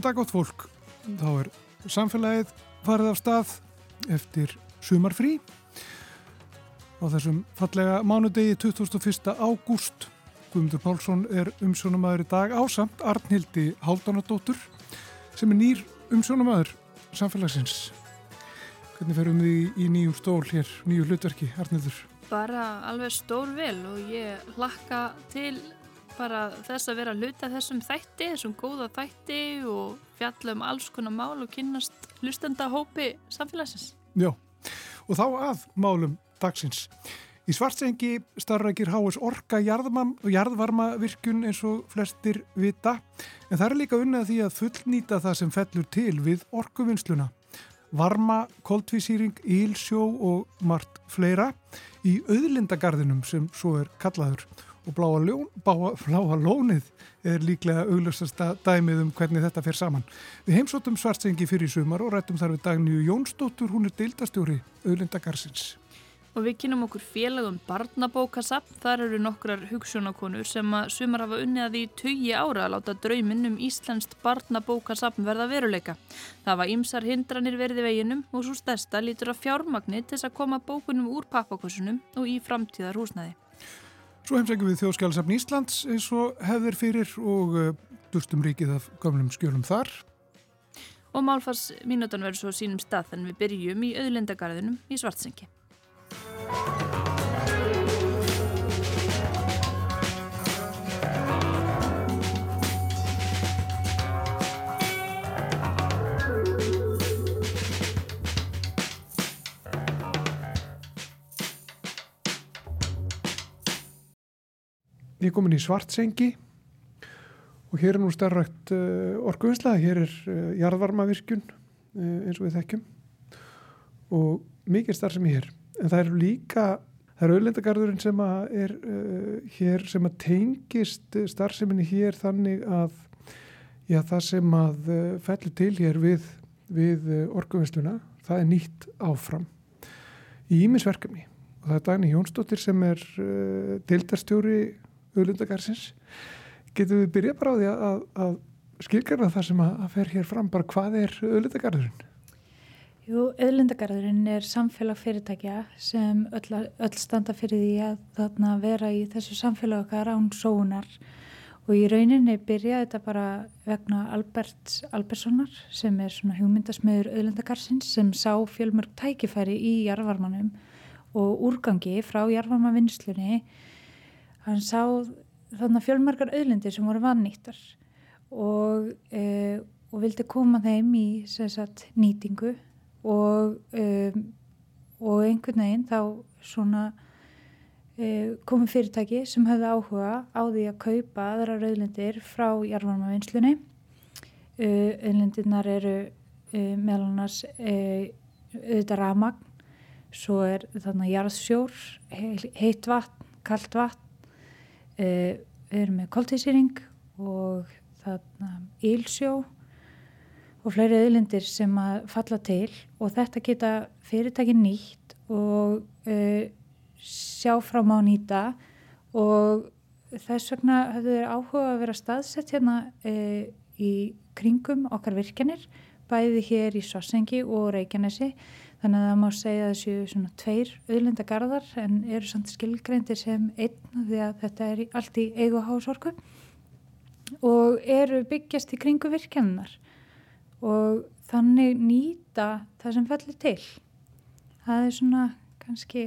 Góðan dag átt fólk. Þá er samfélagið farið af stað eftir sumarfrí á þessum fallega mánudegi 21. ágúst. Guðmundur Pálsson er umsjónumæður í dag ásamt Arnhildi Háldanadóttur sem er nýr umsjónumæður samfélagsins. Hvernig ferum við í nýjum stól hér, nýju hlutverki, Arnhildur? Bara alveg stór vel og ég hlakka til bara þess að vera að hluta þessum þætti, þessum góða þætti og fjalla um alls konar mál og kynast hlustenda hópi samfélagsins. Já, og þá að málum dagsins. Í svartsengi starfrækir HS Orka jarðvarmavirkun eins og flestir vita, en það er líka unnað því að fullnýta það sem fellur til við orkuvinnsluna. Varma, koldvísýring, ílsjó og margt fleira í auðlindagarðinum sem svo er kallaður og bláa, ljón, bláa, bláa lónið er líklega auglustasta dæmið um hvernig þetta fer saman. Við heimsóttum svartsengi fyrir sumar og rættum þar við Dagníu Jónsdóttur, hún er deildastjóri auðlindagarsins. Og við kynum okkur félagum barnabókasapn, þar eru nokkrar hugssjónakonur sem að sumar hafa unnið að því tugi ára að láta drauminn um Íslandst barnabókasapn verða veruleika. Það var ymsar hindranir verði veginum og svo stærsta lítur að fjármagni til að koma bókunum úr pappakossunum og í framtíðar húsnaði. Svo heimsækjum við þjóðskjálasafn Íslands eins og hefðir fyrir og durstum ríkið af gamlum skjölum þar. Og málfars mínútan verður svo sínum stað en við byrjum í auðlendagarðinum í Svartsengi. Ég er komin í svartsengi og hér er nú starrakt uh, orkuvinsla, hér er uh, jarðvarmavirkjun uh, eins og við þekkjum. Og mikið starf sem ég er. En það eru líka, það eru auðlendagarðurinn sem að er hér sem að tengist starfseminni hér þannig að já, það sem að fellir til hér við, við orkuvinsluna, það er nýtt áfram í ímisverkefni og það er Dagni Jónsdóttir sem er deildarstjóri auðlundagarsins. Getur við byrjað bara á því að, að skilgarna það sem að, fer hér fram, bara hvað er auðlundagarðurinn? Jú, auðlundagarðurinn er samfélag fyrirtækja sem öll, öll standa fyrir því að þarna vera í þessu samfélag okkar án sóunar og í rauninni byrjaði þetta bara vegna Albert Alberssonar sem er svona hugmyndasmiður auðlundagarsins sem sá fjölmörg tækifæri í jarvarmanum og úrgangi frá jarvarmavinnslunni hann sá þannig fjölmarkar auðlindir sem voru vannýttar og, e, og vildi koma þeim í sagt, nýtingu og, e, og einhvern veginn þá svona e, komi fyrirtæki sem höfðu áhuga á því að kaupa aðra auðlindir frá jarvarmavinnslunni auðlindirnar eru meðal annars auðvitað ramagn svo er þannig jarðsjór heitt vatn, kallt vatn Uh, við erum með koltísýring og ílsjó og fleiri auðlindir sem að falla til og þetta geta fyrirtækin nýtt og uh, sjá fram á nýta og þess vegna höfðu þeir áhuga að vera staðsett hérna uh, í kringum okkar virkjanir bæði hér í Sossengi og Reykjanesi Þannig að það má segja að þessu svona tveir auðlendagarðar en eru samt skilgreindir sem einn því að þetta er allt í eigu hásorku og eru byggjast í kringu virkjannar og þannig nýta það sem fellir til. Það er svona kannski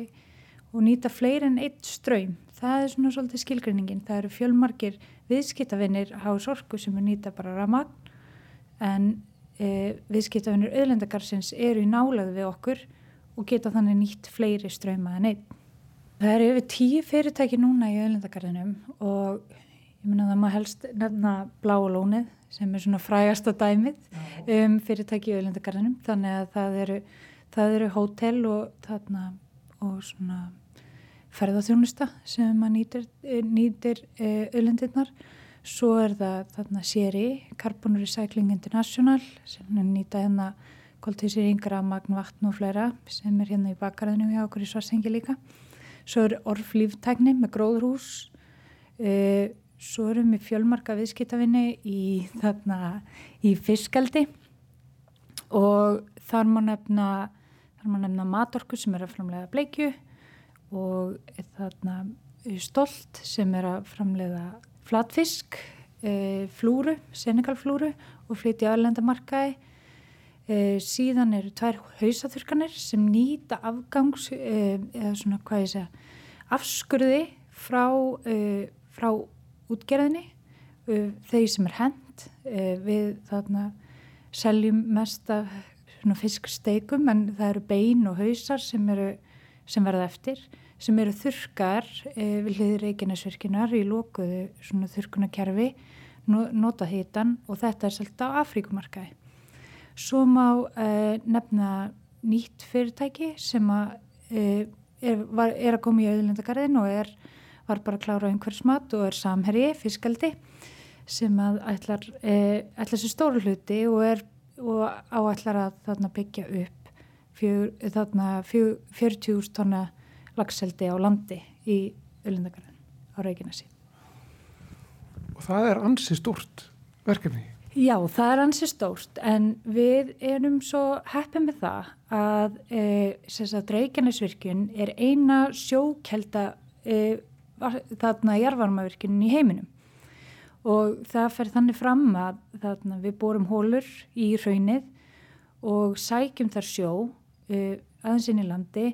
og nýta fleiri en eitt ströym. Það er svona svolítið skilgreiningin. Það eru fjölmarkir viðskiptavinnir hásorku sem er nýta bara ramagn en e, viðskiptafinnir auðlendagarsins eru í nálaðu við okkur og geta þannig nýtt fleiri ströyma en einn. Það eru yfir tíu fyrirtæki núna í auðlendagarðinum og ég minna það maður helst nefna bláa lónið sem er svona frægasta dæmið um fyrirtæki í auðlendagarðinum þannig að það eru, það eru hótel og, þarna, og svona ferðarþjónusta sem maður nýtir, nýtir auðlendirnar Svo er það þarna séri, Carbon Recycling International sem nýta hérna koltísir yngra magn vatn og fleira sem er hérna í bakaraðinu hjá okkur í Svarsengi líka. Svo er orflíftækni með gróðrús, uh, svo erum við fjölmarka viðskiptavinni í, í fiskaldi og þar má nefna, nefna matorku sem er að framlega bleikju og þarna stolt sem er að framlega flatfisk, e, flúru, senegalflúru og flytja aðlendamarkaði. E, síðan eru tvær hausaþurkanir sem nýta afgangs, e, eða svona hvað ég segja, afskurði frá, frá útgerðinni, þeir sem er hend. Við þarna seljum mest af fisksteikum en það eru bein og hausar sem, eru, sem verða eftir sem eru þurkar e, við hliðir Reykjanesvirkinar í lókuðu svona þurkunarkerfi nota hitan og þetta er selta á Afríkumarkaði. Svo má e, nefna nýtt fyrirtæki sem að, e, er, var, er að koma í auðlendagarðin og er, var bara að klára einhversmat og er samherji, fiskaldi sem að ætlar, ætlar sér stóru hluti og, er, og áætlar að þarna byggja upp fjör, þarna fjör, 40.000 tonna lagseldi á landi í Ölindagarðin á Reykjanesi. Og það er ansi stort verkefni? Já, það er ansi stórt en við erum svo heppið með það að e, Reykjanesvirkjun er eina sjókelda e, þarna jarvarmavirkjunin í heiminum og það fer þannig fram að þarna, við borum hólur í raunnið og sækjum þar sjó e, aðeins inn í landi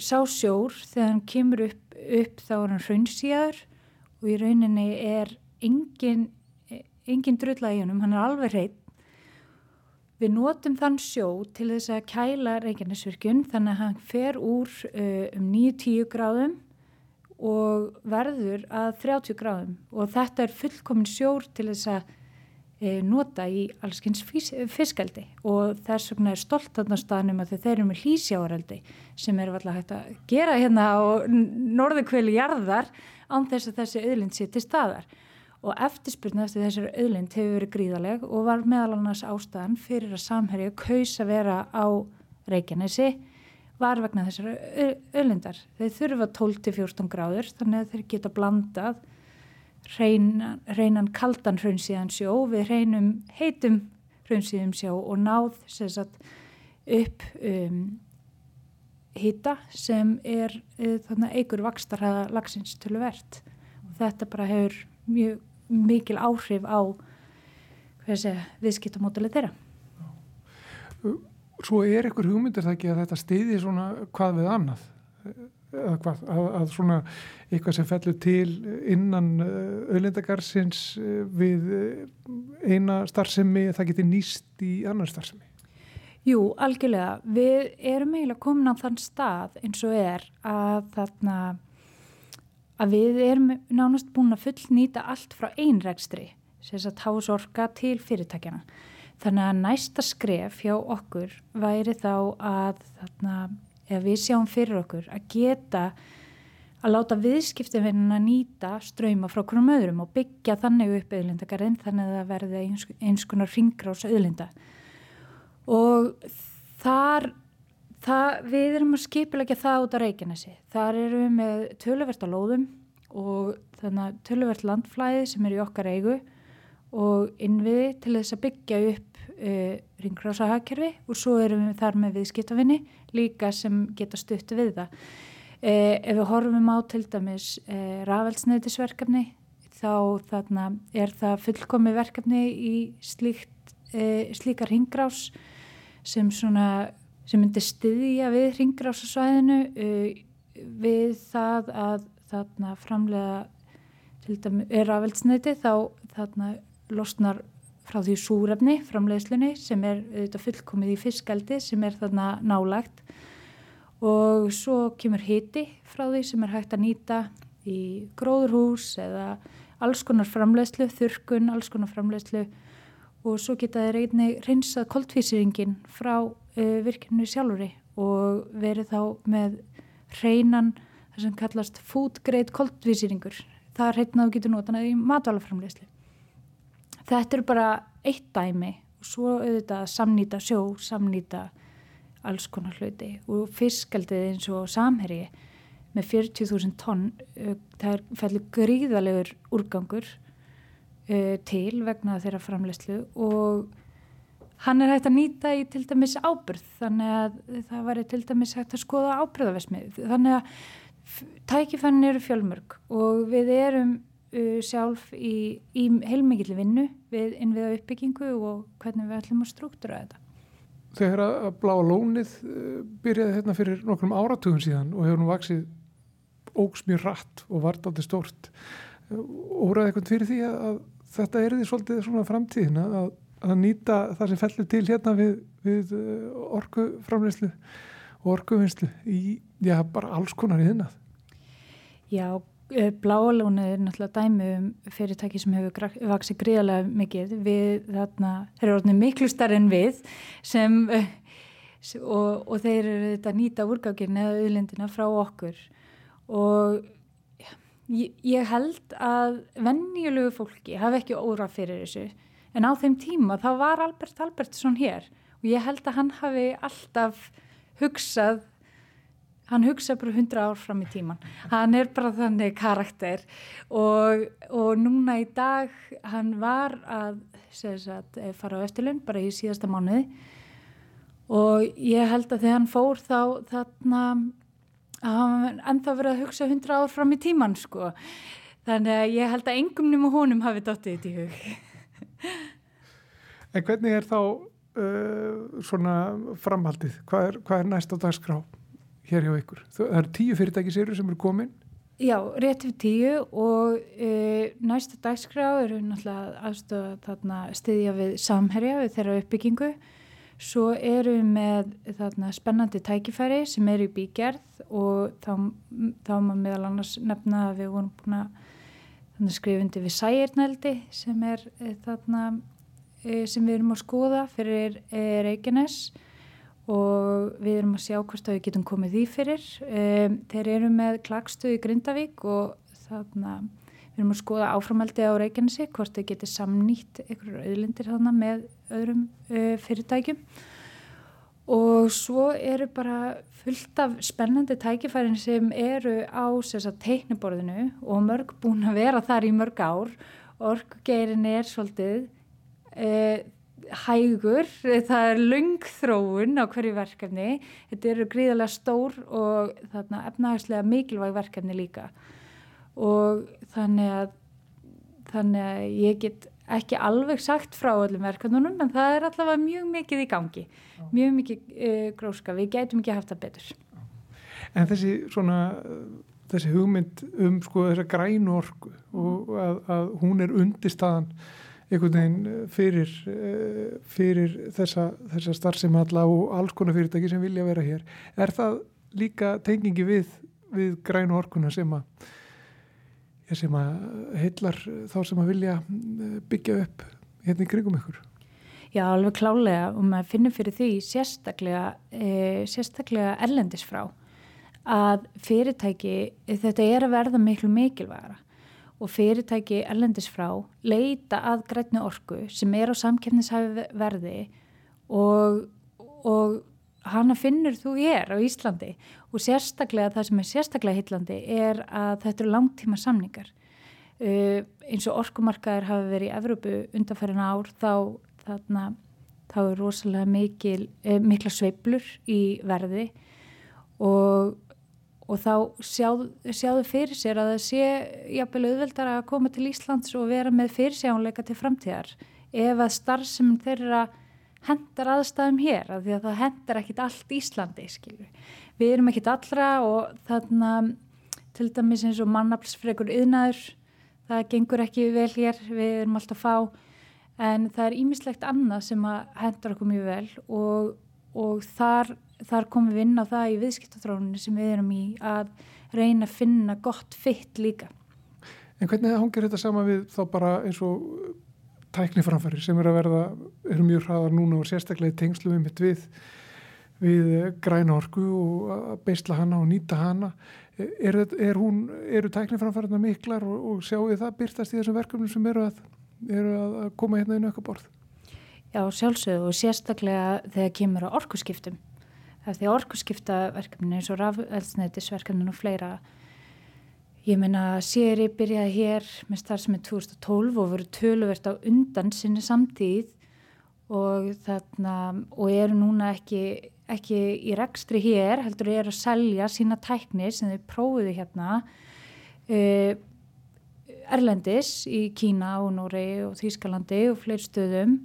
sá sjór þegar hann kemur upp, upp þá er hann raunsíðar og í rauninni er engin, engin drulla í honum, hann er alveg hreitt. Við notum þann sjó til þess að kæla Reykjanesvirkjun þannig að hann fer úr uh, um 9-10 gráðum og verður að 30 gráðum og þetta er fullkomin sjór til þess að nota í allskyns fiskaldi og þess vegna er stolt þarna staðnum að þeir eru með hlýsjáaraldi sem eru alltaf hægt að gera hérna á norðukvölu jarðar án þess að þessi auðlind sé til staðar og eftirspurnu eftir þessari auðlind hefur verið gríðaleg og var meðal annars ástæðan fyrir að samherju kaus að vera á Reykjanesi var vegna þessari auðlindar. Þeir þurfa 12-14 gráður þannig að þeir geta blandað reynan, reynan kaldan hraunsíðan sjó. Við reynum heitum hraunsíðum sjó og náð sagt, upp um, hýta sem er eigur vakstarhaða lagsins til verðt og þetta bara hefur mjög mikil áhrif á viðskiptamótalið þeirra. Svo er ekkur hugmyndir það ekki að þetta stiði svona hvað við annað hvað, að, að svona eitthvað sem fellur til innan auðlindagarsins uh, uh, við uh, eina starfsemi það getur nýst í annar starfsemi? Jú, algjörlega. Við erum eiginlega komin á þann stað eins og er að þarna að við erum nánast búin að fullnýta allt frá einrækstri sem að tásorka til fyrirtækjana þannig að næsta skref hjá okkur væri þá að þarna ef við sjáum fyrir okkur að geta að láta viðskiptafinnina nýta ströyma frá konum öðrum og byggja þannig upp auðlindagarinn þannig að það verði eins, eins konar ringrás auðlinda. Og þar það, við erum að skipilegja það út á Reykjanesi. Þar erum við með töluvert á lóðum og þannig að töluvert landflæði sem er í okkar eigu og innviði til þess að byggja upp uh, ringrásahakerfi og svo erum við þar með viðskiptafinni líka sem geta stutt við það. Uh, ef við horfum á til dæmis uh, rafelsneitisverkefni þá þarna er það fullkomi verkefni í slíkt, slíkar ringrás sem, svona, sem myndir styðja við ringrásasvæðinu við það að þarna framlega til dæmis rafelsneiti þá þarna losnar frá því súrefni framleiðslunni sem er auðvitað fullkomið í fiskaldi sem er þarna nálagt og svo kemur hiti frá því sem er hægt að nýta í gróðurhús eða alls konar framleiðslu, þurkun, alls konar framleiðslu og svo geta þeir einni reynsað koltvísiringin frá uh, virkinu sjálfuri og verið þá með reynan það sem kallast food grade koltvísiringur. Það er reynan að þú getur notað í matvælaframleiðslu. Þetta er bara eitt dæmi og svo auðvitað samnýta sjó, samnýta alls konar hluti. Og fiskaldið eins og samherji með 40.000 tonn það fellur gríðalegur úrgangur uh, til vegna þeirra framlegslu og hann er hægt að nýta í til dæmis ábyrð þannig að það væri til dæmis hægt að skoða ábyrðavesmið þannig að tækifænin eru fjölmörg og við erum uh, sjálf í, í heilmikið vinnu við innviða uppbyggingu og hvernig við ætlum að struktúra þetta. Þegar að bláa lónið uh, byrjaði hérna fyrir nokkrum áratugum síðan og hefur nú vaksið ógs mjög rætt og vart átti stórt óraði eitthvað fyrir því að, þetta er því svolítið svona framtíðin að, að nýta það sem fellur til hérna við, við uh, orkuframleyslu og orkuvinnslu í, já, bara alls konar í þinnað. Já, Bláalónu er náttúrulega dæmi um fyrirtæki sem hefur vaksið gríðarlega mikið. Við þarna, þeir eru orðinni miklu starf en við sem eh, og, og þeir eru þetta nýta úrgákinn eða auðlindina frá okkur. Og ég, ég held að vennjulegu fólki hafi ekki óra fyrir þessu. En á þeim tíma þá var Albert Albertsson hér og ég held að hann hafi alltaf hugsað hann hugsa bara hundra ár fram í tíman hann er bara þannig karakter. Og, og núna í dag hann var að sagt, eh, fara á eftirlun bara í síðasta mánuði. Og ég held að þegar hann fór þá þarna að hann ennþá verið að hugsa hundra ár fram í tíman sko. Þannig að ég held að engum nýmu honum hafi dóttið þetta í hug. En hvernig er þá uh, svona framhaldið? Hvað er, hvað er næst á dagskrá? Hér hjá ykkur. Það eru tíu fyrirtæki séru sem eru komin. Já, rétt við tíu og e, næsta dagskrá eru náttúrulega aðstofa þarna stiðja við samherja við þeirra uppbyggingu. Svo eru við með þarna spennandi tækifæri sem eru í bígerð og þá, þá maður meðal annars nefna að við vorum búin að skrifundi við sæirnældi sem er e, þarna e, sem við erum að skoða fyrir e, Reykjanes og við erum að sjá hvort að við getum komið því fyrir. Um, þeir eru með klagstuð í Grindavík og þarna við erum að skoða áframaldi á Reykjanesi hvort þau getur samnýtt einhverjur auðlindir þarna með öðrum uh, fyrirtækjum og svo eru bara fullt af spennandi tækifærin sem eru á teikniborðinu og mörg búin að vera þar í mörg ár orkugeirin er svolítið uh, hægur, það er lungþróun á hverju verkefni. Þetta eru gríðarlega stór og þarna efnahagslega mikilvæg verkefni líka. Og þannig að þannig að ég get ekki alveg sagt frá öllum verkefnunum en það er allavega mjög mikið í gangi. Mjög mikið uh, gróska, við gætum ekki haft það betur. En þessi svona þessi hugmynd um sko þessa grænu orku og að, að hún er undirstaðan einhvern veginn eh, fyrir, eh, fyrir þessa, þessa starfsemalla og alls konar fyrirtæki sem vilja vera hér. Er það líka tengingi við, við grænu orkuna sem að, sem að heillar þá sem að vilja eh, byggja upp hérna í kringum ykkur? Já, alveg klálega og maður finnur fyrir því sérstaklega, e, sérstaklega erlendis frá að fyrirtæki, þetta er að verða miklu mikilvægara og fyrirtæki erlendis frá leita að grætni orku sem er á samkefnishæfi verði og, og hana finnur þú er á Íslandi. Og sérstaklega það sem er sérstaklega hillandi er að þetta eru langtíma samningar uh, eins og orkumarkaðir hafa verið í Evrópu undanfærin ár þá þarna þá er rosalega mikil, eh, mikla sveiblur í verði. Og og þá sjáðu, sjáðu fyrir sér að það sé jafnvel auðveldar að koma til Íslands og vera með fyrirsjánleika til framtíðar ef að starfsefn þeirra hendar aðstæðum hér af því að það hendar ekkit allt Íslandi skilur. Við erum ekkit allra og þarna til dæmis eins og mannaflsfregur yðnaður, það gengur ekki vel hér, við erum alltaf fá en það er ímislegt annað sem að hendar okkur mjög vel og, og þar þar komum við inn á það í viðskiptathróninu sem við erum í að reyna að finna gott fytt líka. En hvernig hangir þetta sama við þá bara eins og tækniframfæri sem er að verða, eru mjög hraðar núna og sérstaklega í tengslu við mitt við, við græna orku og að beisla hana og nýta hana. Er, er hún, eru tækniframfærina miklar og, og sjáu það byrtast í þessum verkefnum sem eru að, eru að koma hérna inn auka borð? Já, sjálfsögðu og sérstaklega þegar kemur á orkuskiptum. Því orkuskiptaverkefni eins og rafelsneitisverkefnin og fleira Ég meina, Sýri byrjaði hér með starfsemi 2012 og voru töluvert á undan sinni samtíð og, þarna, og eru núna ekki, ekki í rekstri hér, heldur eru að selja sína tækni sem þau prófiðu hérna uh, Erlendis í Kína og Nóri og Þýskalandi og fleir stöðum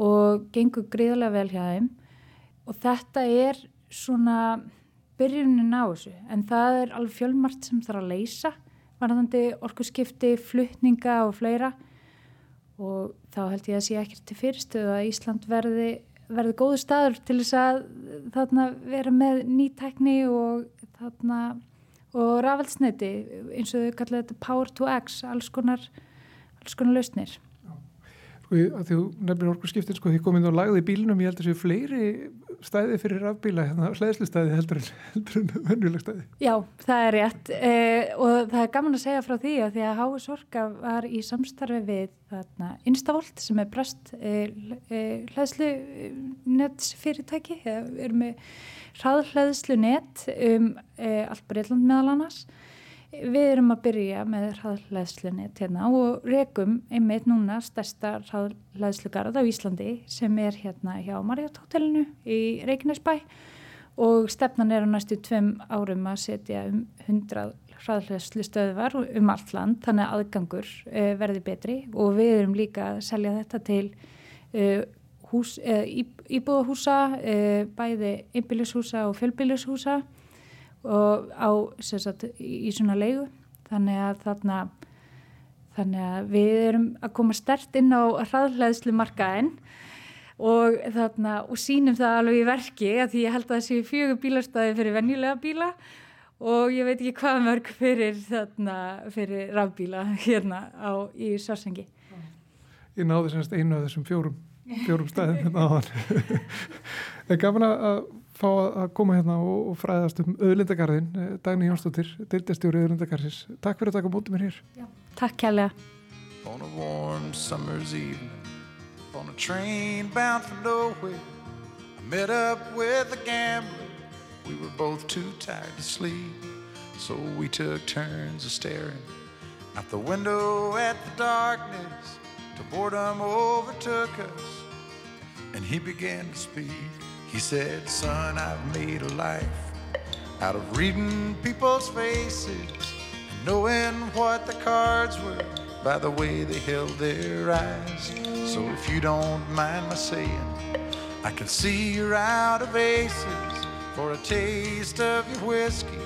og gengur gríðarlega vel hjá þeim. Og þetta er svona byrjunin á þessu en það er alveg fjölmart sem þarf að leysa varðandi orkusskipti, fluttninga og fleira. Og þá held ég að sé ekki til fyrirstöðu að Ísland verði, verði góðu staður til þess að þarna vera með nýtækni og þarna og rafelsniti eins og þau kallaði þetta Power to X, alls konar alls konar lausnir Sko því þú nefnir orkurskiptin sko því komið og lagði í bílunum ég held að séu fleiri stæði fyrir rafbíla hérna hlæðslu stæði heldur en, en vennuleg stæði. Já, það er rétt eh, og það er gaman að segja frá því að því að H.S. Orka var í samstarfi við þarna Instavolt sem er brest eh, eh, hlæðslu nets fyrirtæki, við erum með hraðhlæðslu net um eh, allt Breitland meðal annars Við erum að byrja með hraðlæðslunni hérna og rekum einmitt núna stærsta hraðlæðslugarð á Íslandi sem er hérna hjá Marriott-hotellinu í Reykjanesbæ og stefnan er á næstu tveim árum að setja um 100 hraðlæðslu stöðvar um allt land þannig að aðgangur uh, verði betri og við erum líka að selja þetta til uh, hús, uh, íbúðahúsa, bæði einbílishúsa og fjölbílishúsa og á sagt, í svona leigu. Þannig að þarna þannig að við erum að koma stert inn á hraðhleðslu markaðin og þarna og sínum það alveg í verki að því ég held að það séu fjögur bílastæði fyrir venjulega bíla og ég veit ekki hvað mörg fyrir þarna fyrir rafbíla hérna á, í Svarsengi Ég náði semst einu af þessum fjórum fjórum stæðum hérna en gafna að fá að koma hérna og, og fræðast um auðlindagarðin, eh, Dagni Jónsdóttir deildastjóri auðlindagarðis. Takk fyrir að taka mútið mér hér. Já, takk kærlega. On a warm summer's evening On a train bound for nowhere I met up with a gambler We were both too tired to sleep So we took turns of staring Out the window at the darkness Till boredom overtook us And he began to speak He said, son, I've made a life out of reading people's faces knowing what the cards were by the way they held their eyes. So if you don't mind my saying, I can see you're out of aces. For a taste of your whiskey,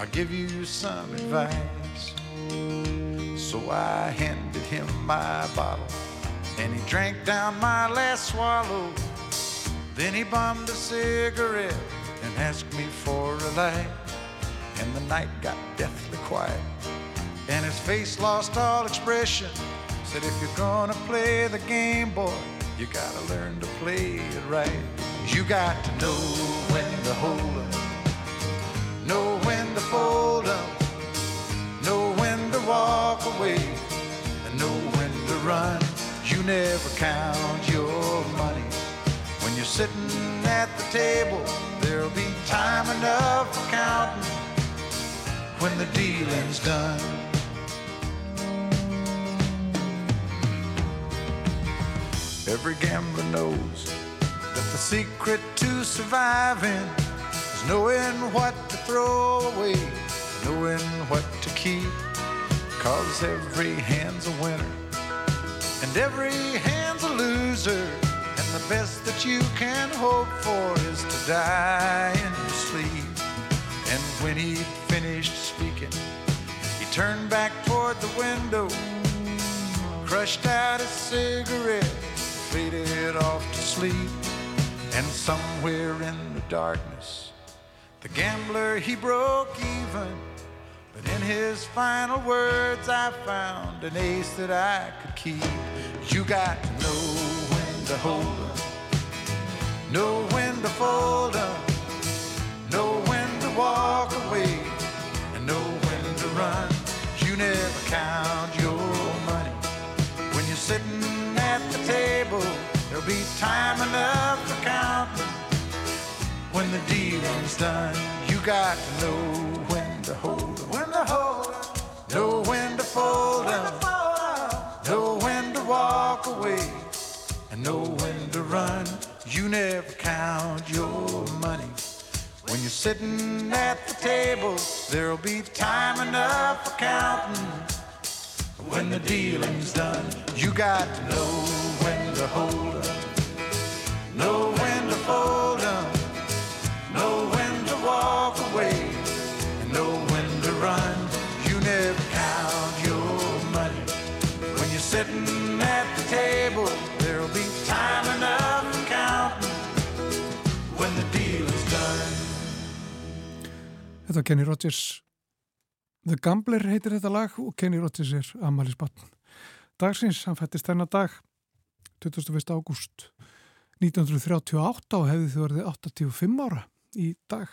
I'll give you some advice. So I handed him my bottle, and he drank down my last swallow. Then he bummed a cigarette and asked me for a light. And the night got deathly quiet, and his face lost all expression. Said, if you're gonna play the game, boy, you gotta learn to play it right. You got to know when to hold up, know when to fold up, know when to walk away, and know when to run. You never count your money you're sitting at the table, there'll be time enough for counting when the dealing's done. Every gambler knows that the secret to surviving is knowing what to throw away, knowing what to keep. Cause every hand's a winner and every hand's a loser. The best that you can hope for is to die in your sleep. And when he'd finished speaking, he turned back toward the window, crushed out a cigarette, faded off to sleep. And somewhere in the darkness, the gambler he broke even. But in his final words, I found an ace that I could keep. You got to know when to hold know when to fold up, know when to walk away, and know when to run. You never count your money when you're sitting at the table. There'll be time enough for counting when the dealing's done. You got to know when to hold 'em, when to hold 'em, know when to fold 'em, know when to walk away, and know when to run. You never count your money. When you're sitting at the table, there'll be time enough for counting. When the dealing's done, you got to know when to hold 'em, know when to fold 'em, know when to walk away, and know when to run. You never count your money. When you're sitting Þetta var Kenny Rogers The Gambler heitir þetta lag og Kenny Rogers er Amalisbatn Dagsins, hann fættist þennan dag 21. ágúst 1938 og hefði þið verið 85 ára í dag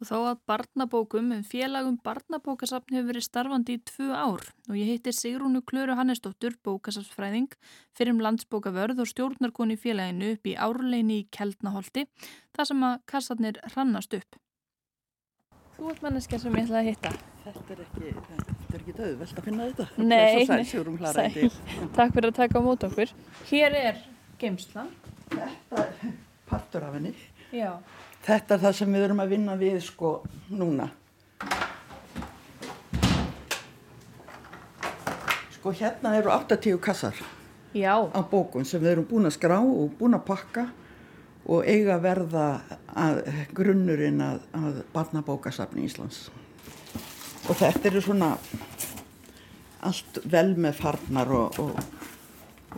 Og þá að barnabókum um félagum barnabókasafn hefur verið starfandi í tvö ár og ég heitti Sigrúnu Klöru Hannesdóttur, bókasafsfræðing, fyrir um landsbókavörð og stjórnarkoni félaginu upp í árleini í Keldnaholti, þar sem að kassarnir hrannast upp. Þú ert manneskja sem ég ætlaði að hitta. Þetta er ekki, þetta er ekki döðveld að finna þetta. Nei, sæl, sæl. Takk fyrir að taka á mót okkur. Hér er geimslan. Þetta er partur af henni. Já. Þetta er það sem við erum að vinna við sko núna. Sko hérna eru 80 kassar Já. á bókun sem við erum búin að skrá og búin að pakka og eiga að verða að grunnurinn að, að barnabókasafni Íslands. Og þetta eru svona allt vel með farnar og, og,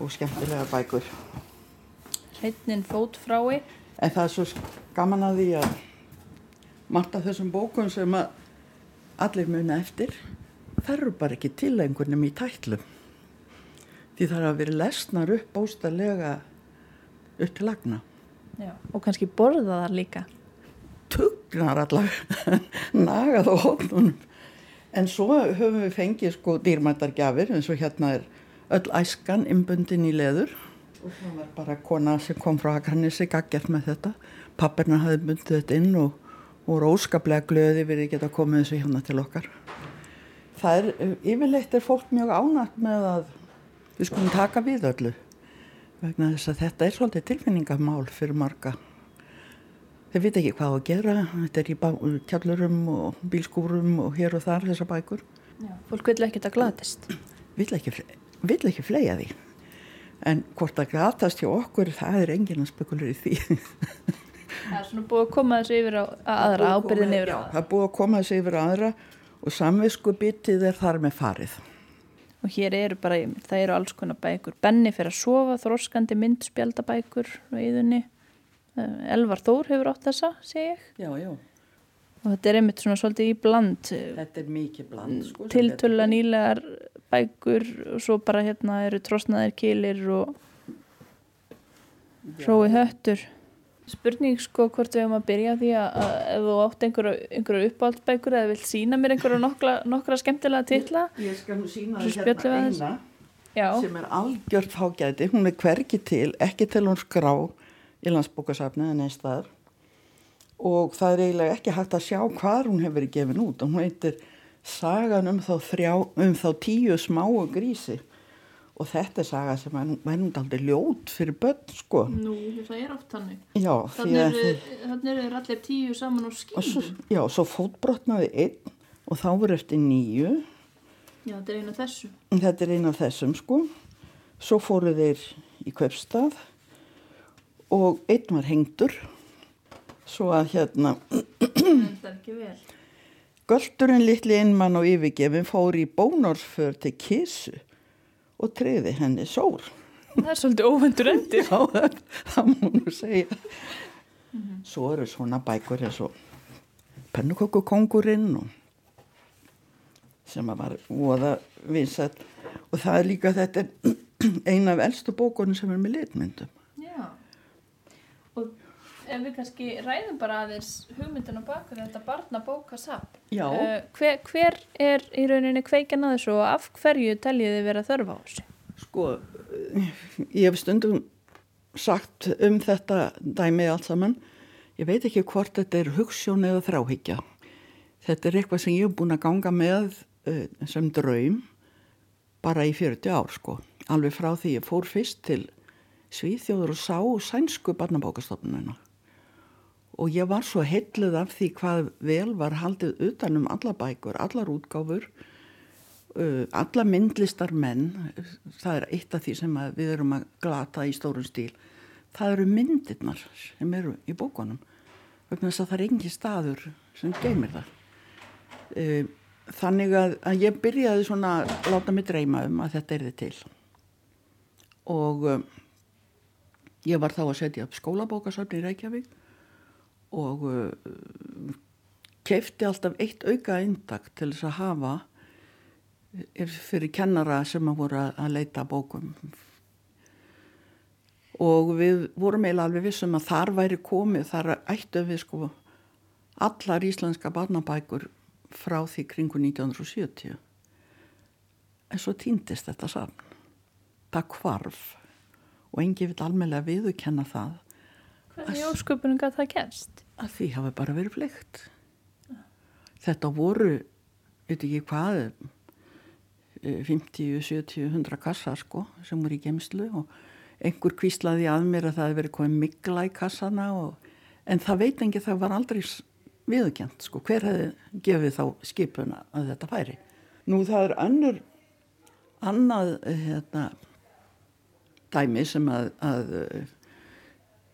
og skemmtilega bækur. Hreitnin fótfrái. En það er svo gaman að því að margt af þessum bókum sem að allir muna eftir, eru bara ekki til einhvernum í tætlum. Því það hafa verið lesnar upp bóstarlega upp til lagna. Já. Og kannski borðaðar líka. Tugnar allavega, nagað á hóknunum. En svo höfum við fengið sko dýrmættar gjafir eins og hérna er öll æskan innbundin í leður. Og það var bara kona sem kom frá Akranissi gaggjart með þetta. Pappirna hafði bundið þetta inn og voru óskaplega glöði við að geta komið þessu hérna til okkar. Það er, yfirleitt er fólk mjög ánægt með að við skulum taka við öllu. Vegna þess að þetta er svolítið tilfinningamál fyrir marga. Þeir vita ekki hvað að gera, þetta er í tjallurum og bílskúrum og hér og þar þessar bækur. Já. Fólk vil ekki þetta glatist. Vill ekki, ekki fleia því. En hvort að gratast hjá okkur, það er enginn að spekulur í því. Það er svona búið að koma þessu yfir á að aðra, ábyrðin yfir á aðra. það er búið að koma þessu yfir á aðra og samvisku bitið er þar með farið. Og hér eru bara, það eru alls konar bækur. Benni fyrir að sofa, þroskandi myndspjaldabækur á yðunni. Elvar Þór hefur átt þessa, segi ég. Já, já. Og þetta er einmitt svona svolítið í bland. Þetta er mikið bland. Sko, Tiltöla nýlegar bækur og svo bara hérna eru trosnaðir kilir og hrói höttur. Spurning sko hvort við höfum að byrja því að, ef þú átt einhverju, uppáhaldsbækur eða vilt sína mér einhverju nokkra, nokkra skemmtilega titla. Ég skal nú sína þér hérna eina. Já, sem er algjört fágæti, hún er hvergi til, ekki til hún skrá í landsbókasafni en einn staðar og það er eiginlega ekki hægt að sjá hvað hún hefur verið gefin út og hún heitir Sagan um þá, þrjá, um þá tíu smáu grísi og þetta er saga sem er verðum aldrei ljót fyrir börn sko. nú það er oft því Þannig eru, eru allir tíu saman og skýnum. já, svo fótbrotnaði einn og þá voru eftir nýju Já, þetta er einu af þessu. Þetta er einn af þessum sko. Svo fóru þeir í Kaupstað og einn var hengdur. Svo að hérna, Þetta er ekki vel. göldurinn litli innmann og yfirgefin fór í bónorsför til kísu og treyði henni sór. Það er svolítið óvendur endir. Já, það, það má nú segja. Svo eru svona bækur eins og pennukokukongurinn og sem að var voða vinsætt og það er líka þetta eina af elstu bókunum sem er með litmyndum. Já. Og ef við kannski ræðum bara aðeins hugmyndina baku þetta barnabóka sapp. Já. hver, hver er í rauninni kveikjan að þessu og af hverju teljið þið vera þörfa á þessu? Sko, ég hef stundum sagt um þetta dæmi allt saman. ég veit ekki hvort þetta er hugssjón eða þráhyggja. Þetta er eitthvað sem ég hef búin að ganga með uh, sem draum bara í 40 ár sko. Alveg frá því ég fór fyrst til Svíþjóður og sá sænsku barnabókastofnunina. Og ég var svo heitluð af því hvað vel var haldið utanum alla bækur, allar útgáfur, uh, alla myndlistar menn, það er eitt af því sem við erum að glata í stórun stíl, það eru myndirnar sem eru í bókunum vegna þess að það er engi staður sem geymir það. E, þannig að, að ég byrjaði svona að láta mig dreyma um að þetta er þið til. Og um, ég var þá að setja upp skólabókasafni í Reykjavík og uh, kefti alltaf eitt auka eintak til þess að hafa fyrir kennara sem að voru að leita bókum. Og við vorum eiginlega alveg vissum að þar væri komið, þar ættu við sko allar íslenska barnabækur frá því kringu 1970 en svo týndist þetta saman. Það kvarf og engi vil almeinlega viðukenna það Hvernig ásköpunum gæti það gerst? að því hafi bara verið fleikt þetta voru veit ekki hvað 50, 70, 100 kassar sko sem voru í gemslu og einhver kvíslaði að mér að það hefði verið komið mikla í kassana og, en það veit engi það var aldrei viðkjent sko, hver hefði gefið þá skipuna að þetta færi. Nú það er önnur annað hérna, dæmi sem að, að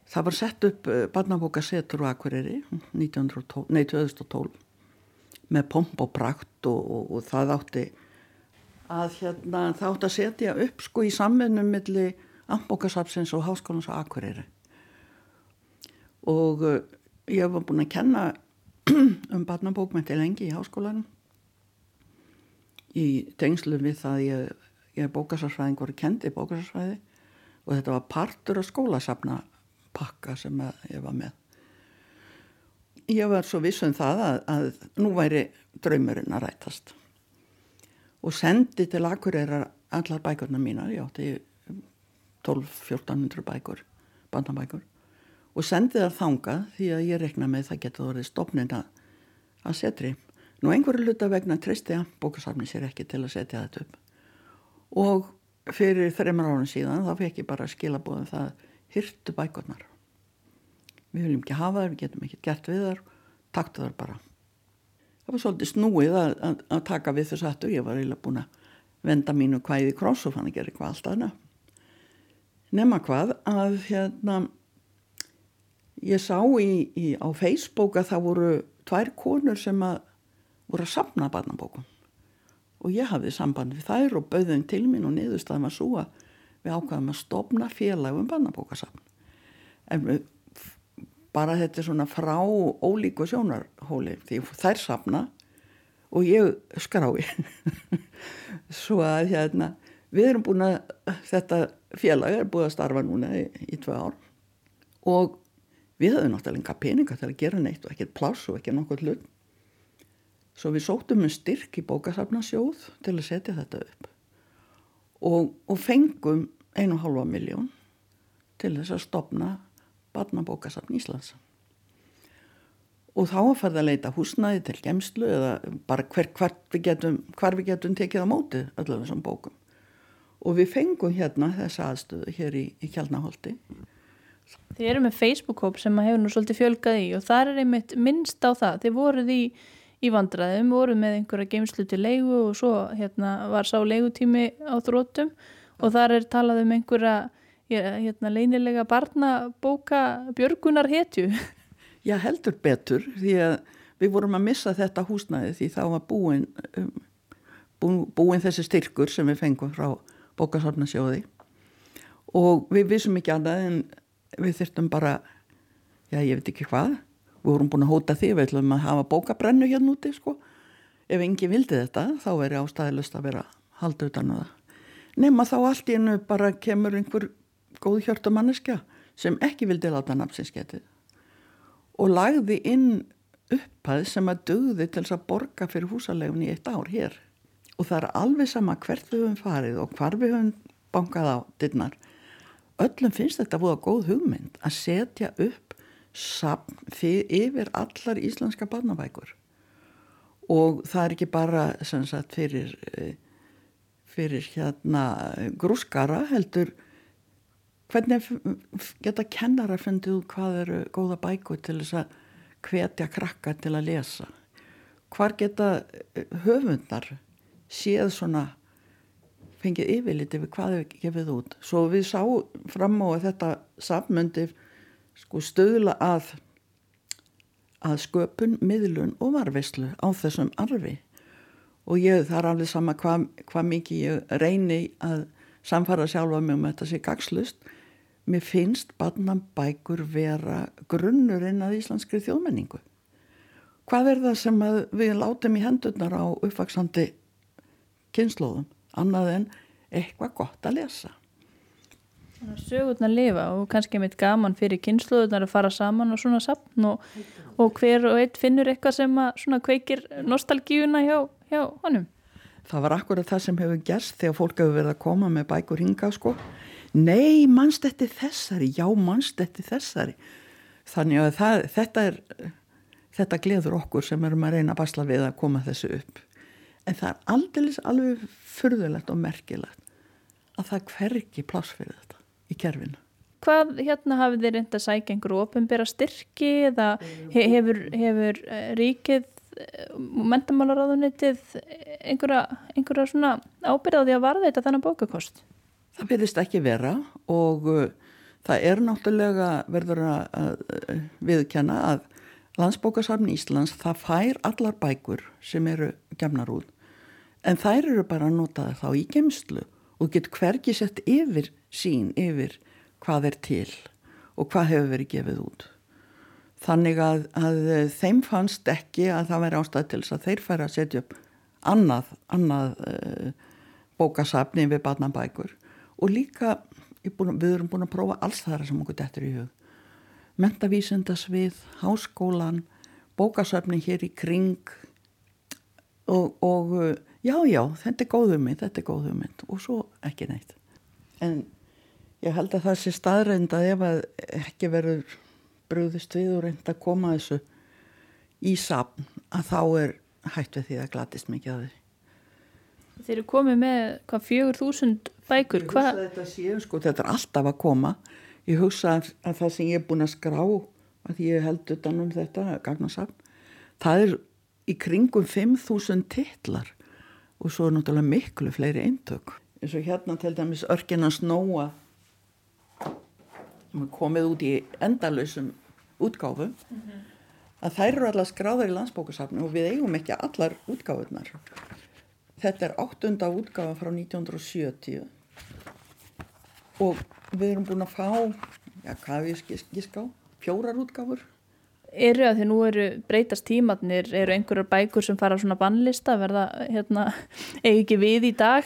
það var sett upp eh, barnabókasetur og akkuriri 2012 með pomp og prakt og, og, og það átti að hérna, það átti að setja upp sko í samvinnum millir Ambókasapsins og Háskólans á Akureyri. Og uh, ég var búin að kenna um barnabókmenti lengi í háskólanum í tengslu við það ég, ég bókasarsfræðing voru kendi bókasarsfræði og þetta var partur af skólasafna pakka sem ég var með ég var svo vissum það að, að nú væri draumurinn að rætast og sendi til Akureyrar allar bækurna mínar, ég átti 12-1400 bækur, bandabækur og sendi það þanga því að ég rekna með það geta orðið stopnin að, að setri. Nú einhverju luta vegna tristi að bókasafni sér ekki til að setja þetta upp og fyrir þreymar árun síðan þá fekk ég bara skilabóðum það hyrtu bækurnar. Við viljum ekki hafa þar, við getum ekki gert við þar, taktu þar bara. Það var svolítið snúið að, að, að taka við þess aftur, ég var eiginlega búin að venda mínu hvaðið í kross og fann að gera eitthvað alltaf hana nema hvað að hérna ég sá í, í, á Facebook að það voru tvær konur sem að voru að sapna barnabókum. Og ég hafði samband við þær og bauðum til mín og niðurstaðum að súa við ákvaðum að stopna félagum barnabókasapn en við, bara þetta svona frá ólíku sjónarhóli því þær sapna og ég skrái. Svo að hérna við erum búin að þetta félag er búið að starfa núna í, í tvei ár og við höfum náttúrulega enga peninga til að gera neitt og ekkert pláss og ekki nokkuð hlut. Svo við sóttum um styrk í bókasafnasjóð til að setja þetta upp og, og fengum einu halva miljón til þess að stopna barnabókasafn Íslands og þá að fara að leita húsnaði til gemslu eða bara hver, hver, við getum, hver við getum tekið á móti öllu þessum bókum og við fengum hérna þessa aðstöðu hér í, í Kjálnaholti. Þið eru með Facebook-hóp sem hefur nú svolítið fjölgað í og þar er einmitt minnst á það. Þið voruð í, í vandraðum, voruð með einhverja geimslu til leigu og svo hérna, var sá leigutími á þrótum og þar er talað um einhverja hérna, leinilega barnabóka björgunar hetju. Já heldur betur því að við vorum að missa þetta húsnæði því þá var búin, um, búin, búin þessi styrkur sem við fengum frá bókasafnasjóði. Og við vissum ekki annað en við þurftum bara já ég veit ekki hvað við vorum búin að hóta því við ætlum að hafa bókabrennu hérna úti sko. Ef enginn vildi þetta þá veri ástæðilust að vera halda utan á það. Nema þá allt í hennu bara kemur einhver góð hjörtu manneskja sem ekki vildi láta nafnsinsketið og lagði inn upphæð sem að döði til þess að borga fyrir húsalegun í eitt ár hér. Og það er alveg sama hvert við höfum farið og hvar við höfum bankað á dinnar öllum finnst þetta búið að góð hugmynd að setja upp sapn yfir allar íslenska barnabækur. Og það er ekki bara sagt, fyrir, eh, fyrir hérna grúskara heldur hvernig geta kennara fundið hvað eru góða bækur til þess að hvetja krakka til að lesa? Hvar geta eh, höfundar séð svona fengið yfirliti við hvað við gefið út? Svo við sá fram á að þetta sammundi sko stöðla að að sköpun, miðlun og varveislu á þessum arfi. Og ég það er alveg sama hvað hva mikið ég reyni að samfara sjálfa mig um þetta sé gagslust mér finnst barnabækur vera grunnurinn að íslenskri þjóðmenningu hvað er það sem við látum í hendurnar á uppvaksandi kynnslóðum annað en eitthvað gott að lesa. Sögurnar lifa og kannski mitt gaman fyrir kynsluðunar að fara saman og svona sapn og, og hver og einn finnur eitthvað sem að kveikir nostalgíuna hjá, hjá honum. Það var akkurat það sem hefur gerst þegar fólk hefur verið að koma með bækur hinga sko. Nei, mannst eftir þessari, já mannst eftir þessari. Þannig að það, þetta er, þetta gleður okkur sem erum að reyna að basla við að koma þessu upp en það er aldrei alveg fyrðulegt og merkilegt að það hverki pláss fyrir þetta í kerfinu. Hvað hérna hafið þið reynda að sækja einhverju ofinbæra styrki eða hefur, hefur eh, ríkið eh, mentamálaráðunitið einhverja, einhverja ábyrðaði að varða þetta þannig bókakost? Það verðist ekki vera og uh, það er náttúrulega verður að uh, viðkjanna að landsbókasafn Íslands það fær allar bækur sem eru gemnar út en þær eru bara að nota þá í gemslu og getur hvergi sett yfir sín yfir hvað er til og hvað hefur verið gefið út. Þannig að, að þeim fannst ekki að það væri ástæð til þess að þeir færa að setja upp annað, annað uh, bókasafni við barnabækur og líka búin, við erum búin að prófa alls það sem okkur dettur í hug. Mentavísindasvið, háskólan, bókasafni hér í kring og, og já, já, þetta er góð hugmynd, þetta er góð hugmynd og svo ekki neitt. En ég held að það sé staðreind að ef að ekki verður brúðist við og reynd að koma þessu í sapn að þá er hægt við því að glatist mikið að því. Þeir eru komið með hvað fjögur þúsund bækur. Ég hugsa þetta séu sko, þetta er alltaf að koma. Ég hugsa að það sem ég er búin að skrá að ég held utanum þetta gagnasapn, það er í kringum 5.000 titlar og svo er náttúrulega miklu fleiri eintök eins og hérna til dæmis örkina snóa komið út í endalösum útgáfu mm -hmm. að þær eru allar skráðar í landsbókasafni og við eigum ekki allar útgáfunar þetta er áttunda útgáfa frá 1970 og við erum búin að fá já hvað við skíská fjórar útgáfur? Eru að því nú eru breytast tímatnir eru einhverjar bækur sem fara á svona bannlista verða hérna eigi ekki við í dag?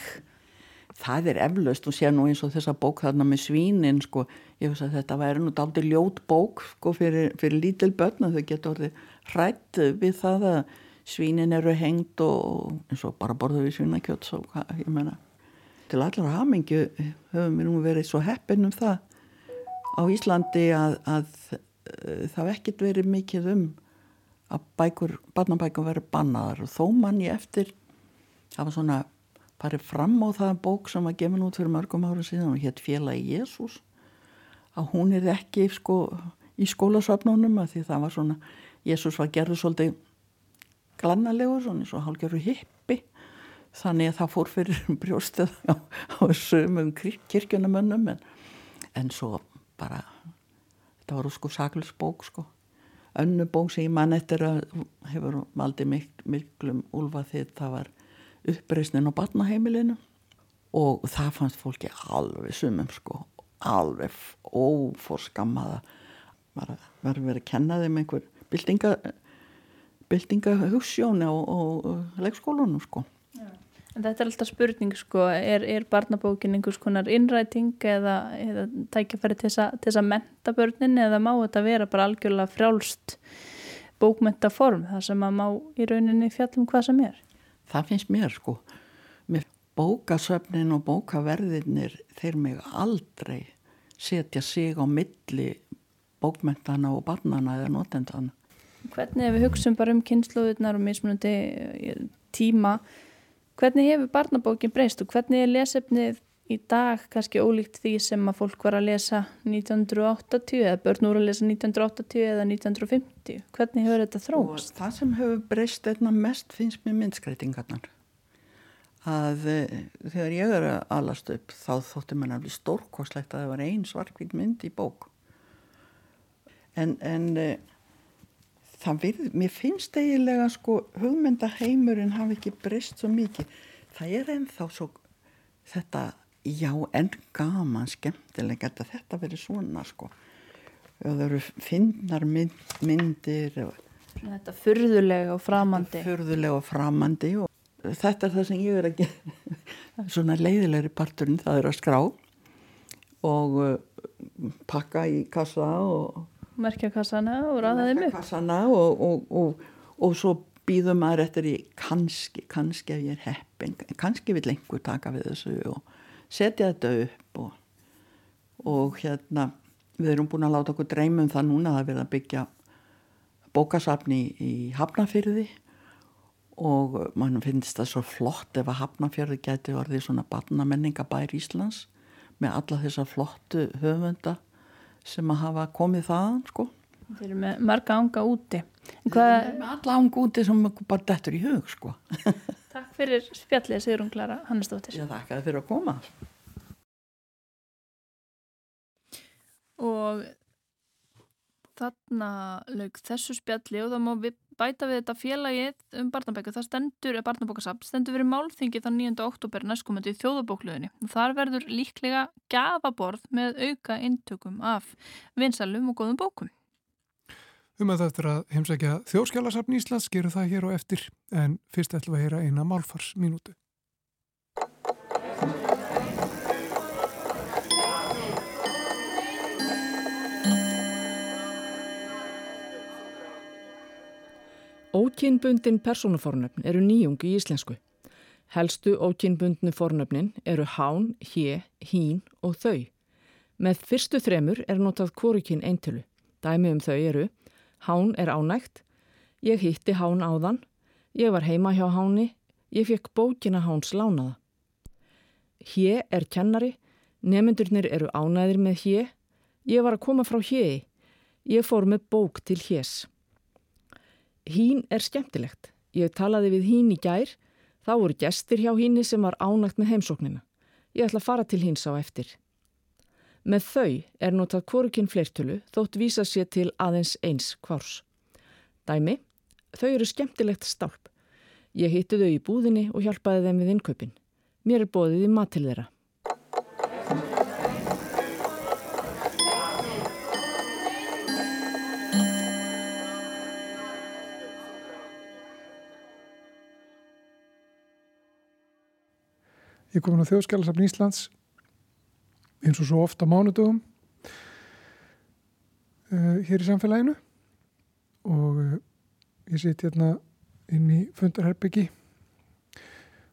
Það er eflaust og sé nú eins og þessa bók þarna með svínin sko, ég veist að þetta væri nú daldi ljót bók sko fyrir, fyrir lítil börn að þau geta orðið hrætt við það að svínin eru hengt og eins og bara borðu við svínakjöld svo ég menna til allar hamingu höfum við nú verið svo heppin um það á Íslandi að, að Eh, það ekkert verið mikið um að bækur, barnabækur verið bannaðar. Og þó mann ég eftir það var svona farið fram á það bók sem var gefin út fyrir mörgum ára síðan og hétt Félagi Jésús að hún er ekki sko í skólasöfnunum að því það var svona Jésús var gerður svolítið glannalegur svona eins og hálfgerður hippi þannig að það fór fyrir brjóstið á, á sömum kirkjunamönnum en, en svo bara þetta var sko saklus bók sko. Önnu bók sem ég mann eftir að hefur valdi mikl, miklum úlfa því það var uppreysnin á barnaheimilinu og það fannst fólki alveg sumum sko alveg óforskammaða. Var verið að kenna þeim einhver bildinga bildinga hugssjóni og, og, og leikskólunum sko En þetta er alltaf spurning sko, er, er barnabókin einhvers konar innræting eða, eða tækifæri til þess að menta börnin eða má þetta vera bara algjörlega frjálst bókmentaform þar sem að má í rauninni fjallum hvað sem er? Það finnst mér sko. Með bókasöfnin og bókaverðinir þeir mig aldrei setja sig á milli bókmentana og barnana eða notendana. Hvernig ef við hugsun bara um kynnslóðunar og mismunandi eh, tíma, hvernig hefur barnabókin breyst og hvernig er lesefnið í dag kannski ólíkt því sem að fólk var að lesa 1980 eða börn úr að lesa 1980 eða 1950? Hvernig hefur þetta þróast? Og það sem hefur breyst einna mest finnst mér myndskreitingarnar. Að e, þegar ég er að alast upp þá þótti mér náttúrulega stórkoslegt að það var einn svarkvík mynd í bók. En, en virð, mér finnst eiginlega sko hugmyndaheimurinn hafi ekki breyst svo mikið. Það er ennþá svo þetta já en gaman skemmtileg að þetta verið svona sko. Það eru finnar mynd, myndir Þetta fyrðulega og framandi. Fyrðulega og framandi og þetta er það sem ég er að gera. Svona leiðilegri parturinn það er að skrá og uh, pakka í kassa og merkja kassana og ræða þeim upp. Kassana og, og, og, og svo býðum maður eftir í kannski, kannski ef ég er heppin kannski vil einhver taka við þessu og setja þetta upp og hérna við erum búin að láta okkur dreymum það núna að við að byggja bókasafni í Hafnafyrði og mann finnst það svo flott ef að Hafnafjörði geti orðið svona barnamenningabær Íslands með alla þessar flottu höfunda sem að hafa komið þaðan sko. Þeir eru með marga ánga úti. Hvað... Þeir eru með alla ánga úti sem bara dettur í hug sko. Takk fyrir spjallið Sigrun Klara Hannesdóttir. Já, takk að þið fyrir að koma. Og þarna laug þessu spjalli og þá má við bæta við þetta félagið um barnabæku. Það stendur, er barnabókasafn, stendur verið málþingi þann 9. oktober næstkomandi í þjóðabókluðinni. Þar verður líklega gafaborð með auka intökum af vinsalum og góðum bókum. Um að þetta er að heimsækja þjóðskjálasafn Íslands, gerum það hér og eftir, en fyrst ætlum við að heyra eina málfarsminútu. Ókynbundin persónufornöfn eru nýjungi í íslensku. Helstu ókynbundnu fornöfnin eru hán, hé, hín og þau. Með fyrstu þremur er notað kvorukinn eintölu. Dæmi um þau eru hán er ánægt, ég hitti hán áðan, ég var heima hjá háni, ég fekk bókina háns lánaða. Hé er kennari, nemyndurnir eru ánæðir með hé, ég var að koma frá héi, ég fór með bók til hés. Hín er skemmtilegt. Ég talaði við hín í gær, þá voru gestir hjá híni sem var ánægt með heimsóknina. Ég ætla að fara til híns á eftir. Með þau er notað kvorukinn fleirtölu þótt vísa sér til aðeins eins kvárs. Dæmi, þau eru skemmtilegt stálp. Ég hitti þau í búðinni og hjálpaði þeim við innkaupin. Mér er bóðið í mat til þeirra. Ég kom inn á þjóðskjálasafn Íslands eins og svo ofta mánudögum uh, hér í samfélaginu. Og uh, ég sitt hérna inn í fundarherbyggi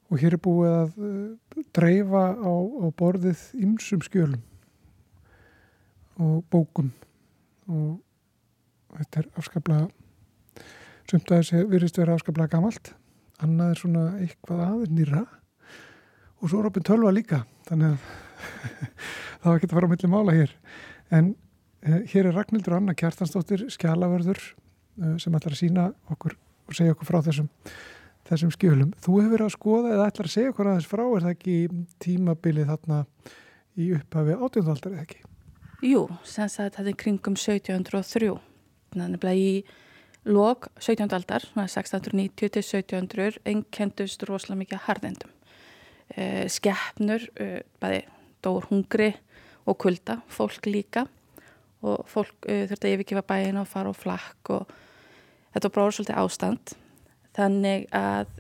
og hér er búið að uh, dreifa á, á borðið ymsum skjölum og bókum. Og þetta er afskaplega sumt að þessi virðist vera afskaplega gamalt. Annað er svona eitthvað aðeins nýra og svo er opinn tölva líka þannig að það var ekki að fara á milli mála hér en uh, hér er Ragnhildur Anna Kjartansdóttir skjálavörður uh, sem ætlar að sína okkur og segja okkur frá þessum, þessum skjölum þú hefur verið að skoða eða ætlar að segja okkur aðeins frá er það ekki tímabilið þarna í upphafi átjóndaldar eða ekki? Jú, sem sagt þetta er kringum 1703 þannig að í lok 17. aldar 1690 til 1700 ennkendust rosalega mikið harðendum uh, skeppnur, uh, bæði dór hungri og kulda, fólk líka. Og fólk uh, þurfti að yfirkifa bæin og fara og flakk og þetta bróður svolítið ástand. Þannig að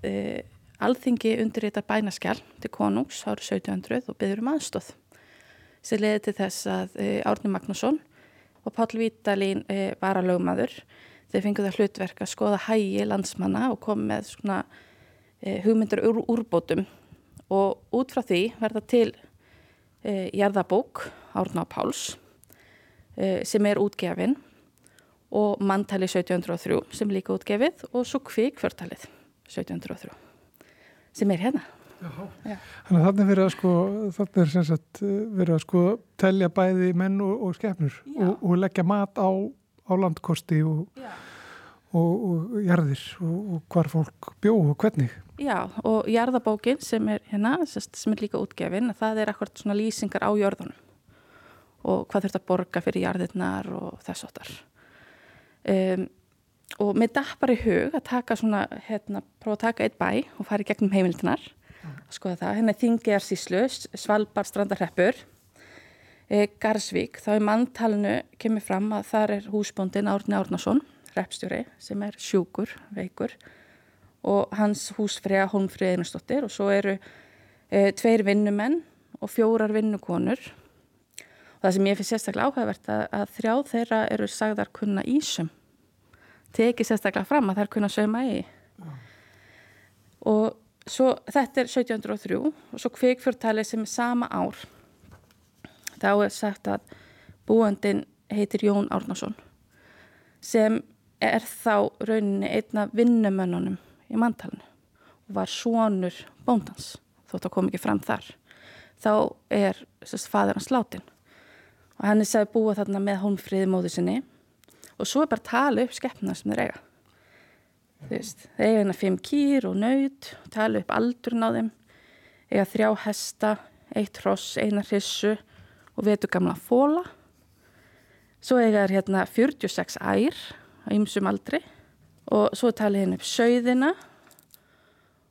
alþingi undirreitar bænaskjál til konungs árið 1700 og byður um aðstóð sem leiði til þess að Árni Magnússon og Pál Vítalín var að lögmaður þeir fengið það hlutverk að skoða hægi landsmanna og kom með svona hugmyndur úr úrbótum og út frá því verða til e, jarðabók Árná Páls uh, sem er útgefin og manntali 1703 sem líka útgefið og svo kvikfjörtalið 1703 sem er hérna. Þannig að þarna er verið að sko, þarna er sem sagt eh, verið að sko telja bæði menn og, og skefnur og, og leggja mat á, á landkosti og, og, og jarðir og hvar fólk bjó og hvernig. Já, og jarðabókin sem er hérna, sem er líka útgefin, það er akkurat svona lýsingar á jörðunum og hvað þurft að borga fyrir jarðirnar og þess áttar. Um, og mér dappar í hug að taka svona, hérna, prófa að taka eitt bæ og fara í gegnum heimildinar skoða það, hérna Þingiðar Síslu, Svalbard strandarheppur, e, Garsvík, þá í manntalinu kemur fram að þar er húsbóndin Árni Árnason, reppstjóri, sem er sjúkur, veikur og hans húsfriða Holmfrið Einarstóttir og svo eru e, tveir vinnumenn og fjórar vinnukonur. Og það sem ég finnst sérstaklega áhugavert að, að þrjáð þeirra eru sagðar kunna ísum tekið sérstaklega fram að þær kunna sögma í. Og Svo þetta er 1703 og svo kvikfjörtalið sem er sama ár. Þá er sagt að búandin heitir Jón Árnason sem er þá rauninni einna vinnumönnunum í manntalinu og var svonur bóndans þótt að kom ekki fram þar. Þá er sérst fadur hans látin og hann er sagði búa þarna með holmfríði móðu sinni og svo er bara tala upp skeppna sem þeir eiga. Veist, þeir eiga hérna fimm kýr og nöyt, tala upp aldurinn á þeim, eiga þrjá hesta, eitt hross, eina hrissu og vetu gamla fóla. Svo eiga þær hérna 46 ær á ymsum aldri. Og svo tala hérna upp söiðina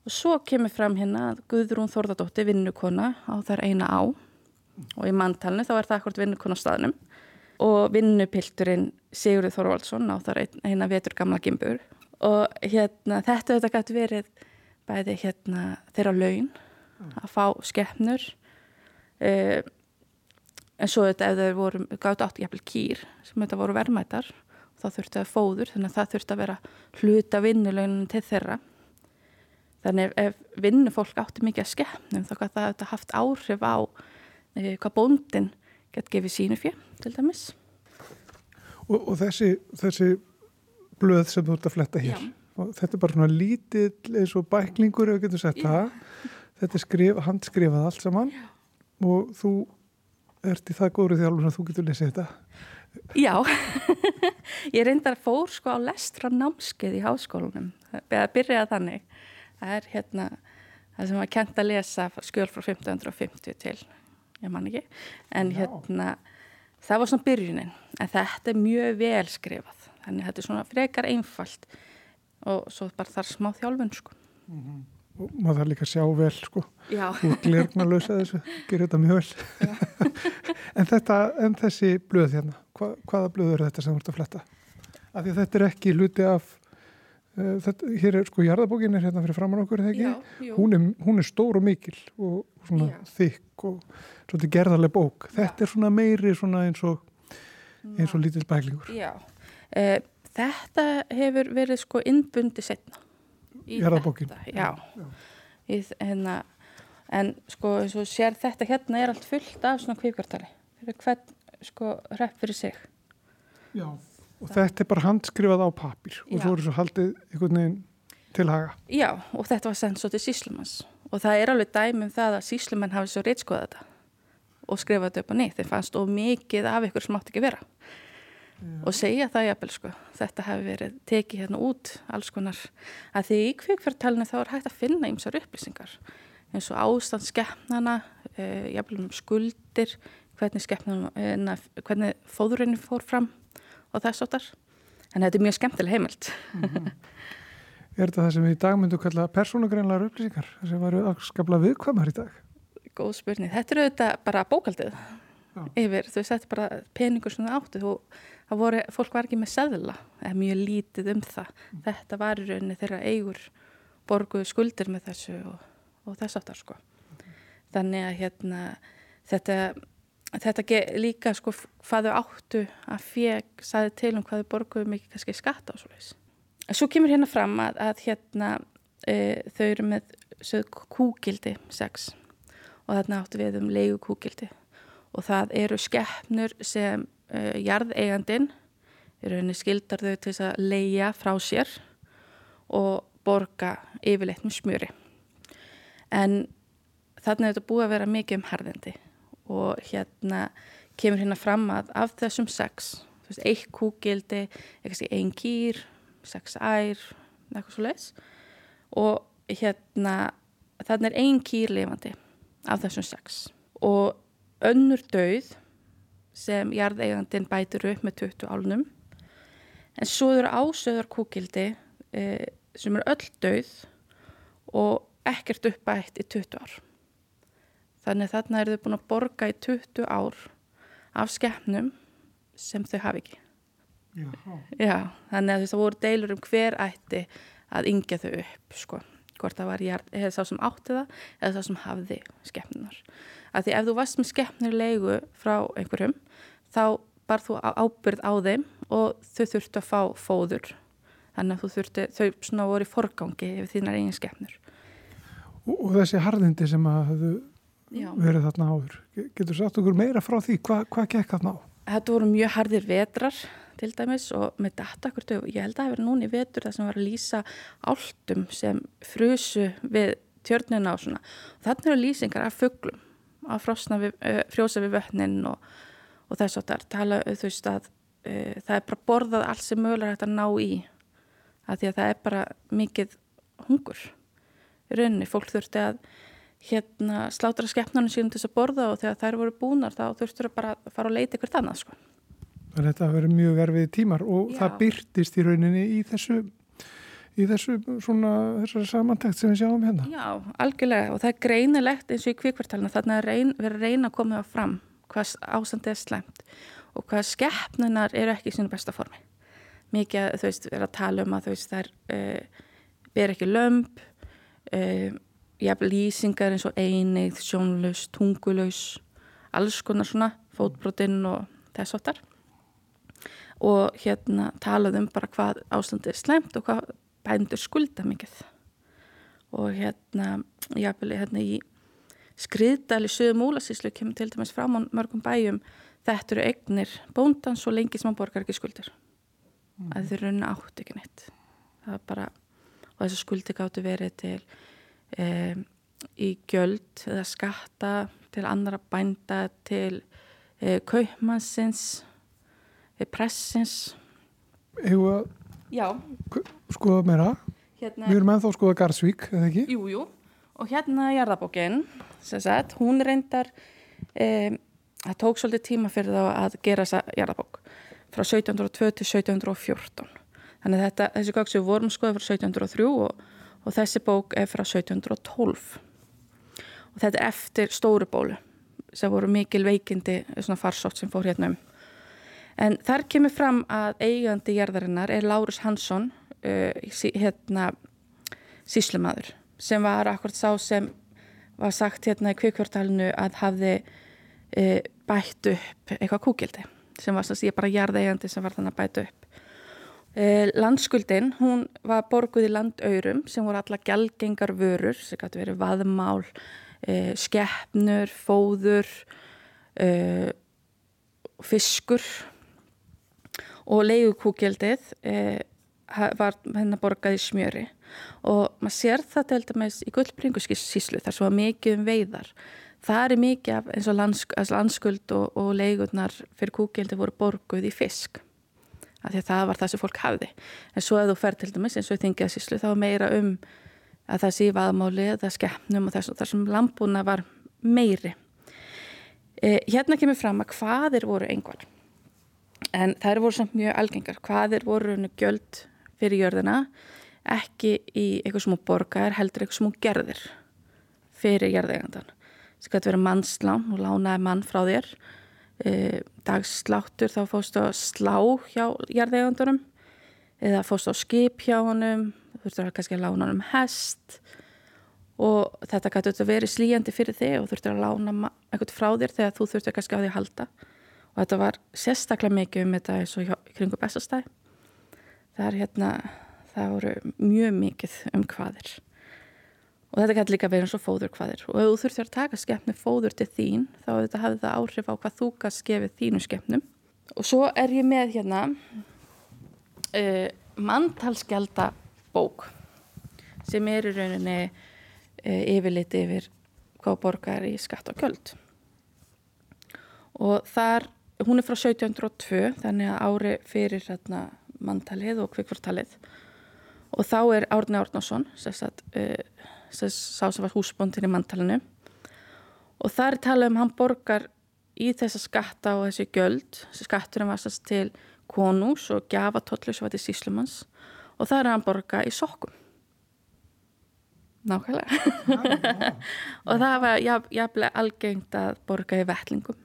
og svo kemur fram hérna Guðrún Þorðardóttir vinnukona á þar eina á. Og í manntalinu þá er það akkord vinnukona á staðnum. Og vinnupilturinn Sigurður Þorvaldsson á þar eina vetur gamla gimbur. Og hérna þetta þetta gæti verið bæði hérna þeirra laun að fá skeppnur uh, en svo þetta ef þeir voru gátt átt jæfnvel kýr sem þetta voru verðmættar þá þurfti að fóður þannig að það þurfti að vera hluta vinnulaunin til þeirra. Þannig ef, ef vinnufólk átti mikið að skeppnum þá gæti það haft áhrif á uh, hvað bóndin gett gefið sínu fyrir til dæmis. Og, og þessi, þessi blöð sem þú ert að fletta hér Já. og þetta er bara svona lítill eins og bæklingur ef við getum sett það. Þetta er skrif, handskrifað allt saman. Já. og þú ert í það góður þjálfur að þú getur lesið þetta Já ég reyndar fór sko á lestra námskeið í háskólunum eða byrjaði þannig það er hérna það sem var kent að lesa skjöl frá 1550 til ég man ekki en Já. hérna það var svona byrjunin en þetta er mjög vel skrifað þannig að þetta er svona frekar einfalt og svo bara þar smá þjálfun sko. mm -hmm. Og maður þarf líka að sjá vel sko. Og glirna að lausa þessu gerir þetta mjög vel. En, þetta, en þessi blöð hérna hva, hvaða blöð eru þetta sem þú ert að fletta? Af því að þetta er ekki hluti af uh, þetta, hér er sko jarðabókin er hérna fyrir framann okkur Já, hún, er, hún er stór og mikil og svona Já. þykk og svona gerðarlega bók. Þetta Já. er svona meiri svona eins og eins og lítill bæklingur. Já. Uh, þetta hefur verið sko innbundi setna í Jarðabókin. þetta já. Já. Í, hérna, en sko eins og sér þetta hérna er allt fullt af svona kvíkvartali hvern sko hrepp fyrir sig Já, og það. þetta er bara handskrifað á papir og svo eru svo haldið einhvern veginn til haga Já, og þetta var sendt svo til síslumans og það er alveg dæmum það að síslumenn hafi svo reytskoða þetta og skrifa þetta upp á nýtt þeir fannst of mikið af ykkur sem átt ekki vera Já. og segja það jafnvel sko þetta hefur verið tekið hérna út alls konar að því í kvikfjörtalinu þá er hægt að finna ymsar upplýsingar eins og ástand skeppnana uh, jafnvel um skuldir hvernig skeppnana uh, hvernig fóðurinn fór fram og þess áttar en þetta er mjög skemmtileg heimilt mm -hmm. Er þetta það sem við í dag myndum kalla persónugreinlegar upplýsingar sem varu afskapla viðkvamar í dag? Góð spurning, þetta eru þetta bara bókaldið Já. yfir, þú veist þetta er bara peningur sem það áttu þú það voru, fólk var ekki með seðla eða mjög lítið um það mm. þetta var í rauninni þeirra eigur borguðu skuldir með þessu og, og þess aftar sko okay. þannig að hérna þetta, þetta líka sko hvaðu áttu að feg saði til um hvaðu borguðu mikið kannski skatta og svo leiðis. Svo kemur hérna fram að, að hérna e, þau eru með sög, kúgildi 6 og þarna áttu við um leigu kúgildi og það eru skeppnur sem uh, jarðeigandin í rauninni skildar þau til að leia frá sér og borga yfirleitt með smjöri. En þarna er þetta búið að vera mikið um harðindi og hérna kemur hérna fram að af þessum sex, þú veist, eitt kúgildi, eitthvað einn kýr, sex ær, eitthvað svo leiðs og hérna þarna er einn kýr lifandi af þessum sex og önnur döið sem jarðeigandin bætur upp með 20 álnum. En svo eru ásöður kúkildi e, sem eru öll döið og ekkert uppætt í 20 ár. Þannig þarna eru þau búin að borga í 20 ár af skeppnum sem þau hafi ekki. Já. Já, þannig að það voru deilur um hver ætti að yngja þau upp sko, hvort það var jarð, eða sá sem átti það eða sá sem hafði skeppnunar af því ef þú varst með skeppnir leigu frá einhverjum þá bar þú ábyrð á þeim og þau þurftu að fá fóður þannig að þú þurftu, þau svona voru í forgangi ef þínar eigin skeppnur Og, og þessi harðindi sem að hafðu Já. verið þarna áður. Ge- Getur sagt okkur meira frá því? Hva, hvað gekk þarna á? Þetta voru mjög harðir vetrar til dæmis og með data hvort þau, ég held að það hefur núni vetur það sem var að lýsa áltum sem frusu við tjörnina og svona. Þannig eru lýsingar af fugglum, að við, frjósa við vötnin og, og þess að tala þú veist að uh, það er bara borðað allt sem mögulega hægt að ná í að því að það er bara mikið hungur rauninni, fólk þurfti að hérna slátra skeppnarnir sínum til þess að borða og þegar þær voru búnar þá þurftur bara að fara og leita ykkur annað sko. Þannig að þetta verið mjög erfið tímar og Já. það byrtist í rauninni í þessu, í þessu svona, þessari samantækt sem við sjáum hérna. Já, algjörlega og það er greinilegt eins og í kvikvartalina þarna er reyn, verið reyna að koma það fram hvað ástandið er slæmt og hvað skeppnunar eru ekki í sínu besta formi. Mikið þú veist, er að tala um að þú veist þær uh, ber ekki lömp, uh, jafn lýsingar eins og einið, sjónlaus, tungulaus, alls konar svona, fótbrotinn og þess áttar. Og hérna talað um bara hvað ástandið er slæmt og hvað bændur skulda mikið. Og hérna, jáfnvel hérna í skriðdali sögum úlasíslu kemur til dæmis fram á mörgum bæjum þetta eru eignir bóndans og lengi sem hann borgar ekki skuldir. Að þeir rauninu átt ekki neitt. Það er bara, og þessu skuldi gáttu verið til um, í gjöld eða skatta til annara bænda til uh, kaupmannsins pressins Hefur að já, skoða meira. hérna Við erum ennþá að skoða Garsvík, eða ekki? Jú, jú, og hérna jarðabókin, sem sagt, hún reyndar, um, það tók svolítið tíma fyrir þá að gera þessa jarðabók frá 1702 til 1714. Þannig þetta, þessi gögg sem við vorum skoðið frá 1703 og, og þessi bók er frá 1712. Og þetta er eftir stóru bólu sem voru mikil veikindi, svona farsótt sem fór hérna um. En þar kemur fram að eigandi jarðarinnar er Lárus Hansson, uh, sí- hérna, síslumadur sem var akkurat sá sem var sagt hérna í kvikvörtalinu að hafði e, bætt upp eitthvað kúkildi sem var sem sé bara jarðeigandi sem var þannig að bæta upp. E, landskuldin, hún var borguð í landaurum sem voru alla gælgengar vörur sem gæti verið vaðmál, skeppnur, fóður, fiskur og leigukúkildið e, ha- var hennar borgað í smjöri. Og maður sér það til dæmis í gullbringuskíslu þar svo mikið um veiðar. Það er mikið af eins og landsk, landskuld og, og leigurnar fyrir kúkildi voru borguð í fisk. Af því að það var það sem fólk hafði. En svo ef þú fer til dæmis eins og í þingiðasíslu þá meira um að það sé vaðmáli eða skeppnum og þess, þar sem lambúna var meiri. E, hérna kemur fram að hvaðir voru einhver en þær voru samt mjög algengar. Hvaðir voru gjöld fyrir jörðina? Ekki í eitthvað sem hún borgar heldur eitthvað sem hún gerðir fyrir jörðeigandan það getur verið mannslán og lánaði mann frá þér. E, dagsláttur þá fóstu að slá hjá jörðeigandurum eða fóstu á skip hjá honum þú þurftur kannski að lána honum hest. Og þetta getur verið slíjandi fyrir þig og þurftur að lána eitthvað frá þér þegar þú þurftur kannski á því að halda og þetta var sérstaklega mikið um þetta eins og kringu bestastæð það er hérna það voru mjög mikið um hvaðir og þetta gæti líka verið eins og fóður hvaðir og ef þú þurftir að taka skemmni fóður til þín þá þetta hafði það áhrif á hvað þú gæst gefið þínu skemmnum og svo er ég með hérna uh, manntalskjálta bók sem er í rauninni uh, yfirlit yfir hvað borgar í skatt og göld og þar hún er frá 1702 þannig að ári fyrir hérna, manntalið og kvikvartalið og þá er Árni Árnason sérstætt uh, sá sem var húsbóndin í manntalinu og þar er talað um hann borgar í þessa skatta og þessi göld skatturinn var sérst til konús og gjafatollu sem var til síslumanns og það er hann borga í sokkum. Nákvæmlega. Og það var jafnlega algengt að borga í vettlingum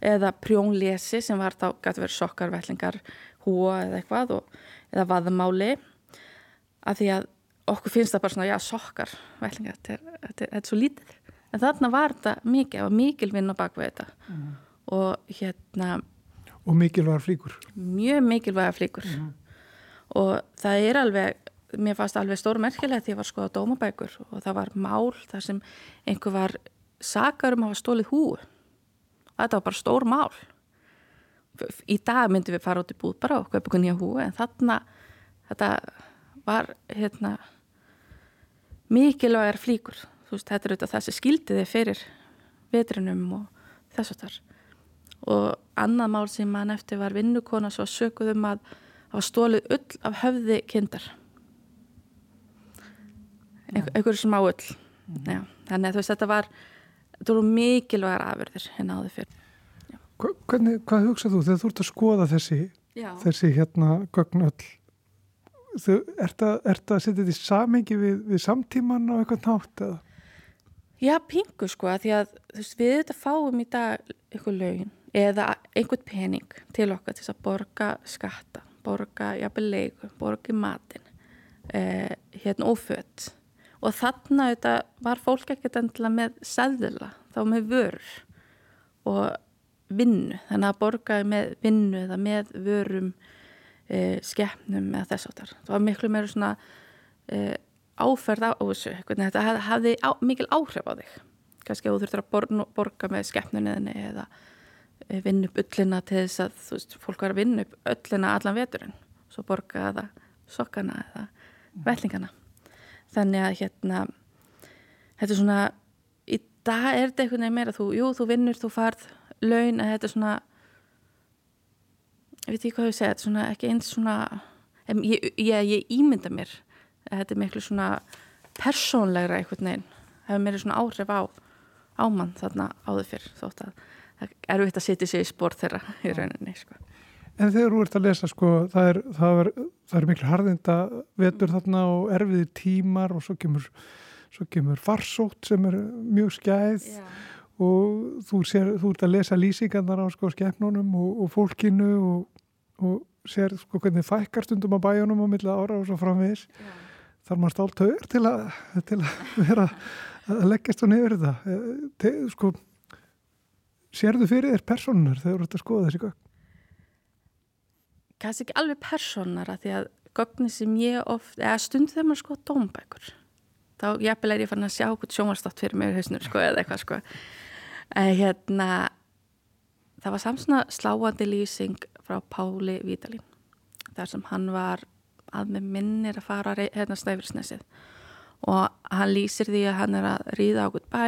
eða prjónlesi sem var þá gæti verið sokkar, vettlingar, húa eða eitthvað og, eða vaðmáli. Að því að okkur finnst það bara svona, já, sokkar vettlingar, þetta er, þetta er, þetta er svo lítið. En þarna var þetta mikið, það var mikil vinn á bakveg þetta. Mm. og hérna og mikilvægar flíkur. Mjög mikilvægar flíkur. Mm. og það er alveg mér fannst alveg stórmerkilegt því að ég var skoðað dómabækur og það var mál þar sem einhver var sakar um að hafa stólið hú þetta var bara stór mál. Í dag myndum við fara út í búð bara og köpa nýja hú en þarna þetta var hérna mikilvægar flíkur. Þú veist, þetta er auðvitað það sem skildiði fyrir vetrinum og þess að þar og annað mál sem mann eftir var vinnukona svo sökuðum að hafa stólið ull af höfði kindar. Einhverju sem á ull. Mm. Já, þannig að þú veist, þetta var þetta voru mikilvægar afurðir hérna áður fyrir Hva, hvernig, Hvað hugsað þú þegar þú ert að skoða þessi þessi hérna gögn öll? Þú ert að, setja þetta í samengi við, við samtíman á eitthvað nátt eða? Já, pingu sko, að því að veist, við þetta fáum í dag eitthvað lögin eða einhvern pening til okkar til að borga skatta, borga jafnveg leiku, borga matin, eh, hérna oföld og þarna þetta, var fólk ekkert endilega með sæðila, þá með vörur og vinnu, þannig að borgaði með vinnu eða með vörum, eh, skeppnum eða þess áttar. Það var miklu meira svona... Eh, áferð á þessu, þetta hafði á, mikil áhrif á þig. Kannski að þú þurftur að borga, borga með skeppnunniðinni eða eh, vinna upp öllina til þess að þú veist, fólk var að vinna upp öllina allan veturinn. Svo borga það sokkana eða vellingana þannig að hérna þetta er svona í dag er þetta einhvern veginn meira þú, jú, þú vinnur, þú farð laun að þetta er svona ég veit ekki hvað ég segja, þetta er svona ekki eins svona ég, ég, ég ímynda mér þetta er miklu svona persónlegra einhvern veginn hefur meiri svona áhrif á ámann þarna áður fyrr þótt að það er vitt að setja sér í spór þeirra í rauninni sko. En þegar þú ert að lesa sko það er, það er, það er miklu harðinda vetur þarna og erfiði tímar og svo kemur, svo kemur farsótt sem er mjög skæð Já. og þú, sér, þú ert að lesa lýsingarnar á sko skefnunum og, og fólkinu og, og sér sko hvernig fækkar stundum á bæjunum á milla ára og svo framvegis Já þarf maður stált högur til til að vera að leggjast á nefnir þetta Te, sko sérðu fyrir þér personar þegar þú ert að skoða þessi gögn? Kanski ekki alveg personar að því að gögni sem ég oft, eða stund þegar maður skoða dómbækur þá jafnvel er ég fann að sjá hvort sjónvarstátt fyrir mig í hausnur sko eða eitthvað sko. En hérna það var samsona sláandi lýsing frá Páli Vítalín þar sem hann var að með minnir að fara hérna snæfilsnesið og hann lýsir því að hann er að ríða á gutt bæ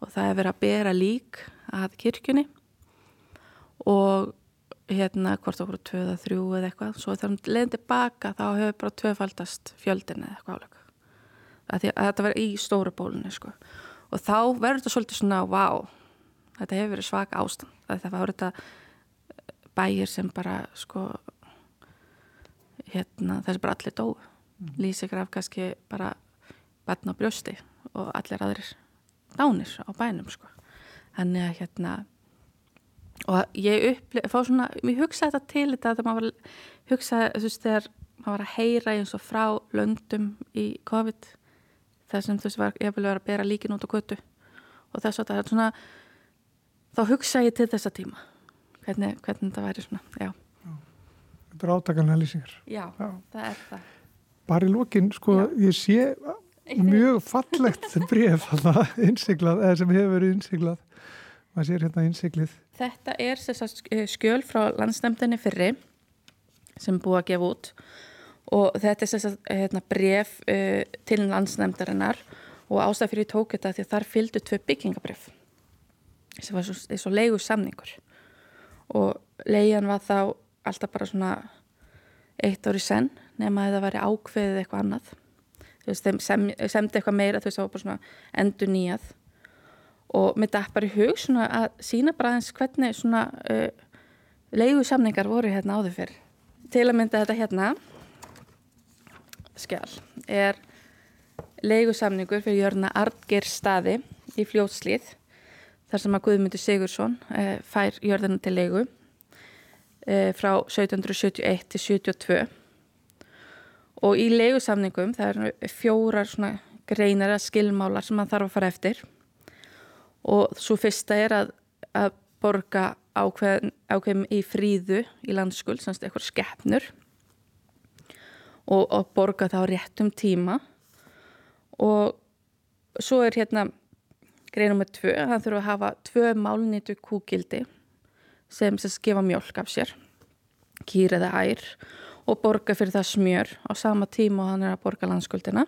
og það er verið að bera lík að kirkjunni. Og hérna hvort okkur tvöða þrjú eða eitthvað svo þegar hann leiðin tilbaka þá hefur bara tvöfaldast fjöldin eða eitthvað álega að, að þetta verður í stóru bólunni sko. og þá verður þetta svolítið svona wow, þetta hefur verið svaka ástand það var þetta bæir sem bara sko hérna, þessi bara allir dói mm. lýsir graf kannski bara batna á brjósti og allir aðrir dánir á bænum sko. þannig að hérna og ég upplif, fá svona mér hugsaði þetta til þetta þegar maður hugsaði, þú veist, þegar maður var að heyra eins og frá löndum í COVID þessum þú veist, var, ég vil vera að bera líkin út á götu og þess að það er svona þá hugsaði ég til þessa tíma hvernig, hvernig þetta væri svona, já Þetta er átakanlega lýsingar. Já, Já, það er það. Bara í lókin, sko, Já. ég sé mjög fallegt bref innsiklað, eða sem hefur verið innsiklað. Maður sér hérna innsiklið. þetta er sagt, skjöl frá landsnæmdini fyrri sem búið að gefa út og þetta er sagt, hérna, bref uh, til landsnæmdarinnar og ástæð fyrir tók þetta því að þar fylgdu tvö byggingabref sem var svo, svo leigu samningur og leigan var þá alltaf bara svona eitt ári senn nema að það væri ákveðið eitthvað annað. Sem, semdi eitthvað meira þú veist, það var bara svona endur nýjað og mér dætt bara í hug svona að sína bara eins hvernig svona uh, leigu samningar voru hérna áður fyrr. Til að mynda þetta hérna. Skjál er leigu samningur fyrir jörna Artger staði í fljótslið þar sem að Guðmundur Sigursson uh, fær jörðina til leigu uh, frá 1771 til 72 og í leigu samningum það eru fjórar svona greinar að skilmálar sem maður þarf að fara eftir og svo fyrsta er að, að borga ákveðin, ákveðin í fríðu í landskuld, svona eitthvað skeppnur og, og borga það á réttum tíma. Og svo er hérna greið nummið tvö, hann þurfa að hafa tvö málnýtu kúgildi sem sem gefa mjölk af sér kýr eða ær og borga fyrir það smjör á sama tíma og hann er að borga landskuldina.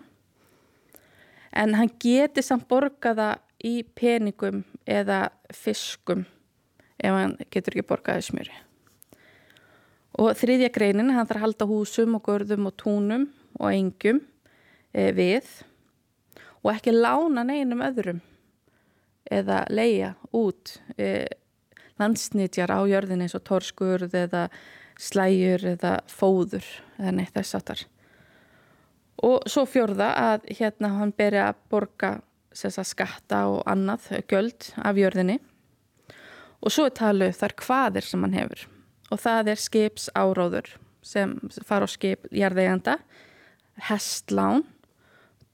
En hann geti samt borga það í peningum eða fiskum ef hann getur ekki borgaði smjöri. Og þriðja greinin, hann þarf að halda húsum og görðum og túnum og engjum e, við og ekki lána neinum öðrum eða leia út e, landsnitjar á jörðin eins og torskurð eða slæjur eða fóður eða neitt þess aftar. Og svo fjörða að hérna hann beri að borga skatta og annað göld af jörðinni. Og svo er taluð þar hvaðir sem hann hefur. Og það er skips áróður sem fara á skip jarðeganda, hestlán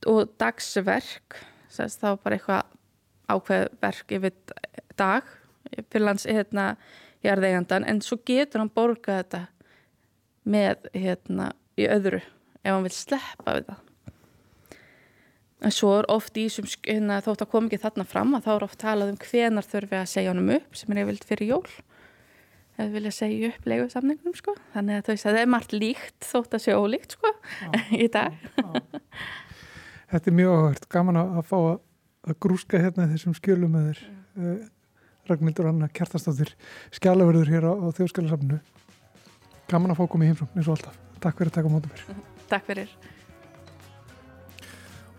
og dagsverk. Þá bara eitthvað ákveð verk yfir dag fyrir lands hérna jarðegandan en svo getur hann borgað þetta með hérna í öðru ef hann vil sleppa við það en svo er oft í þessum hérna, þótt að kom ekki þarna fram að þá er oft talað um hvenar þurfi að segja honum upp sem er yfirlt fyrir jól. Eða vilja segja upp leiðu samningunum sko. þannig að það er margt líkt þótt að segja ólíkt sko, í dag. Þetta er mjög áhört gaman að fá að grúska hérna þessum skjölum með þér uh, Ragnhildur Anna Kjartastóttir skjálaverður hér á, á þjóðskjálasafnu gaman að fá komið heimsum eins og alltaf. Takk fyrir að taka mótum mér. Takk fyrir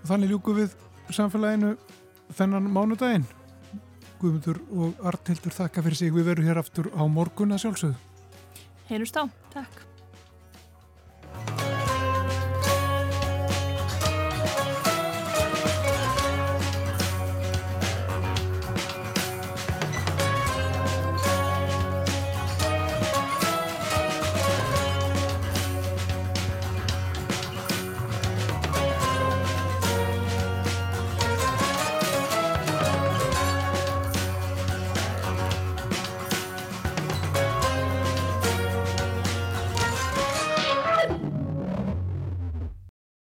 þannig ljúku við samfélaginu þennan mánudaginn. Guðmundur og Artildur þakka fyrir sig. Við verum hér aftur á morgun að sjálfsögðu. Heyrust á. Takk.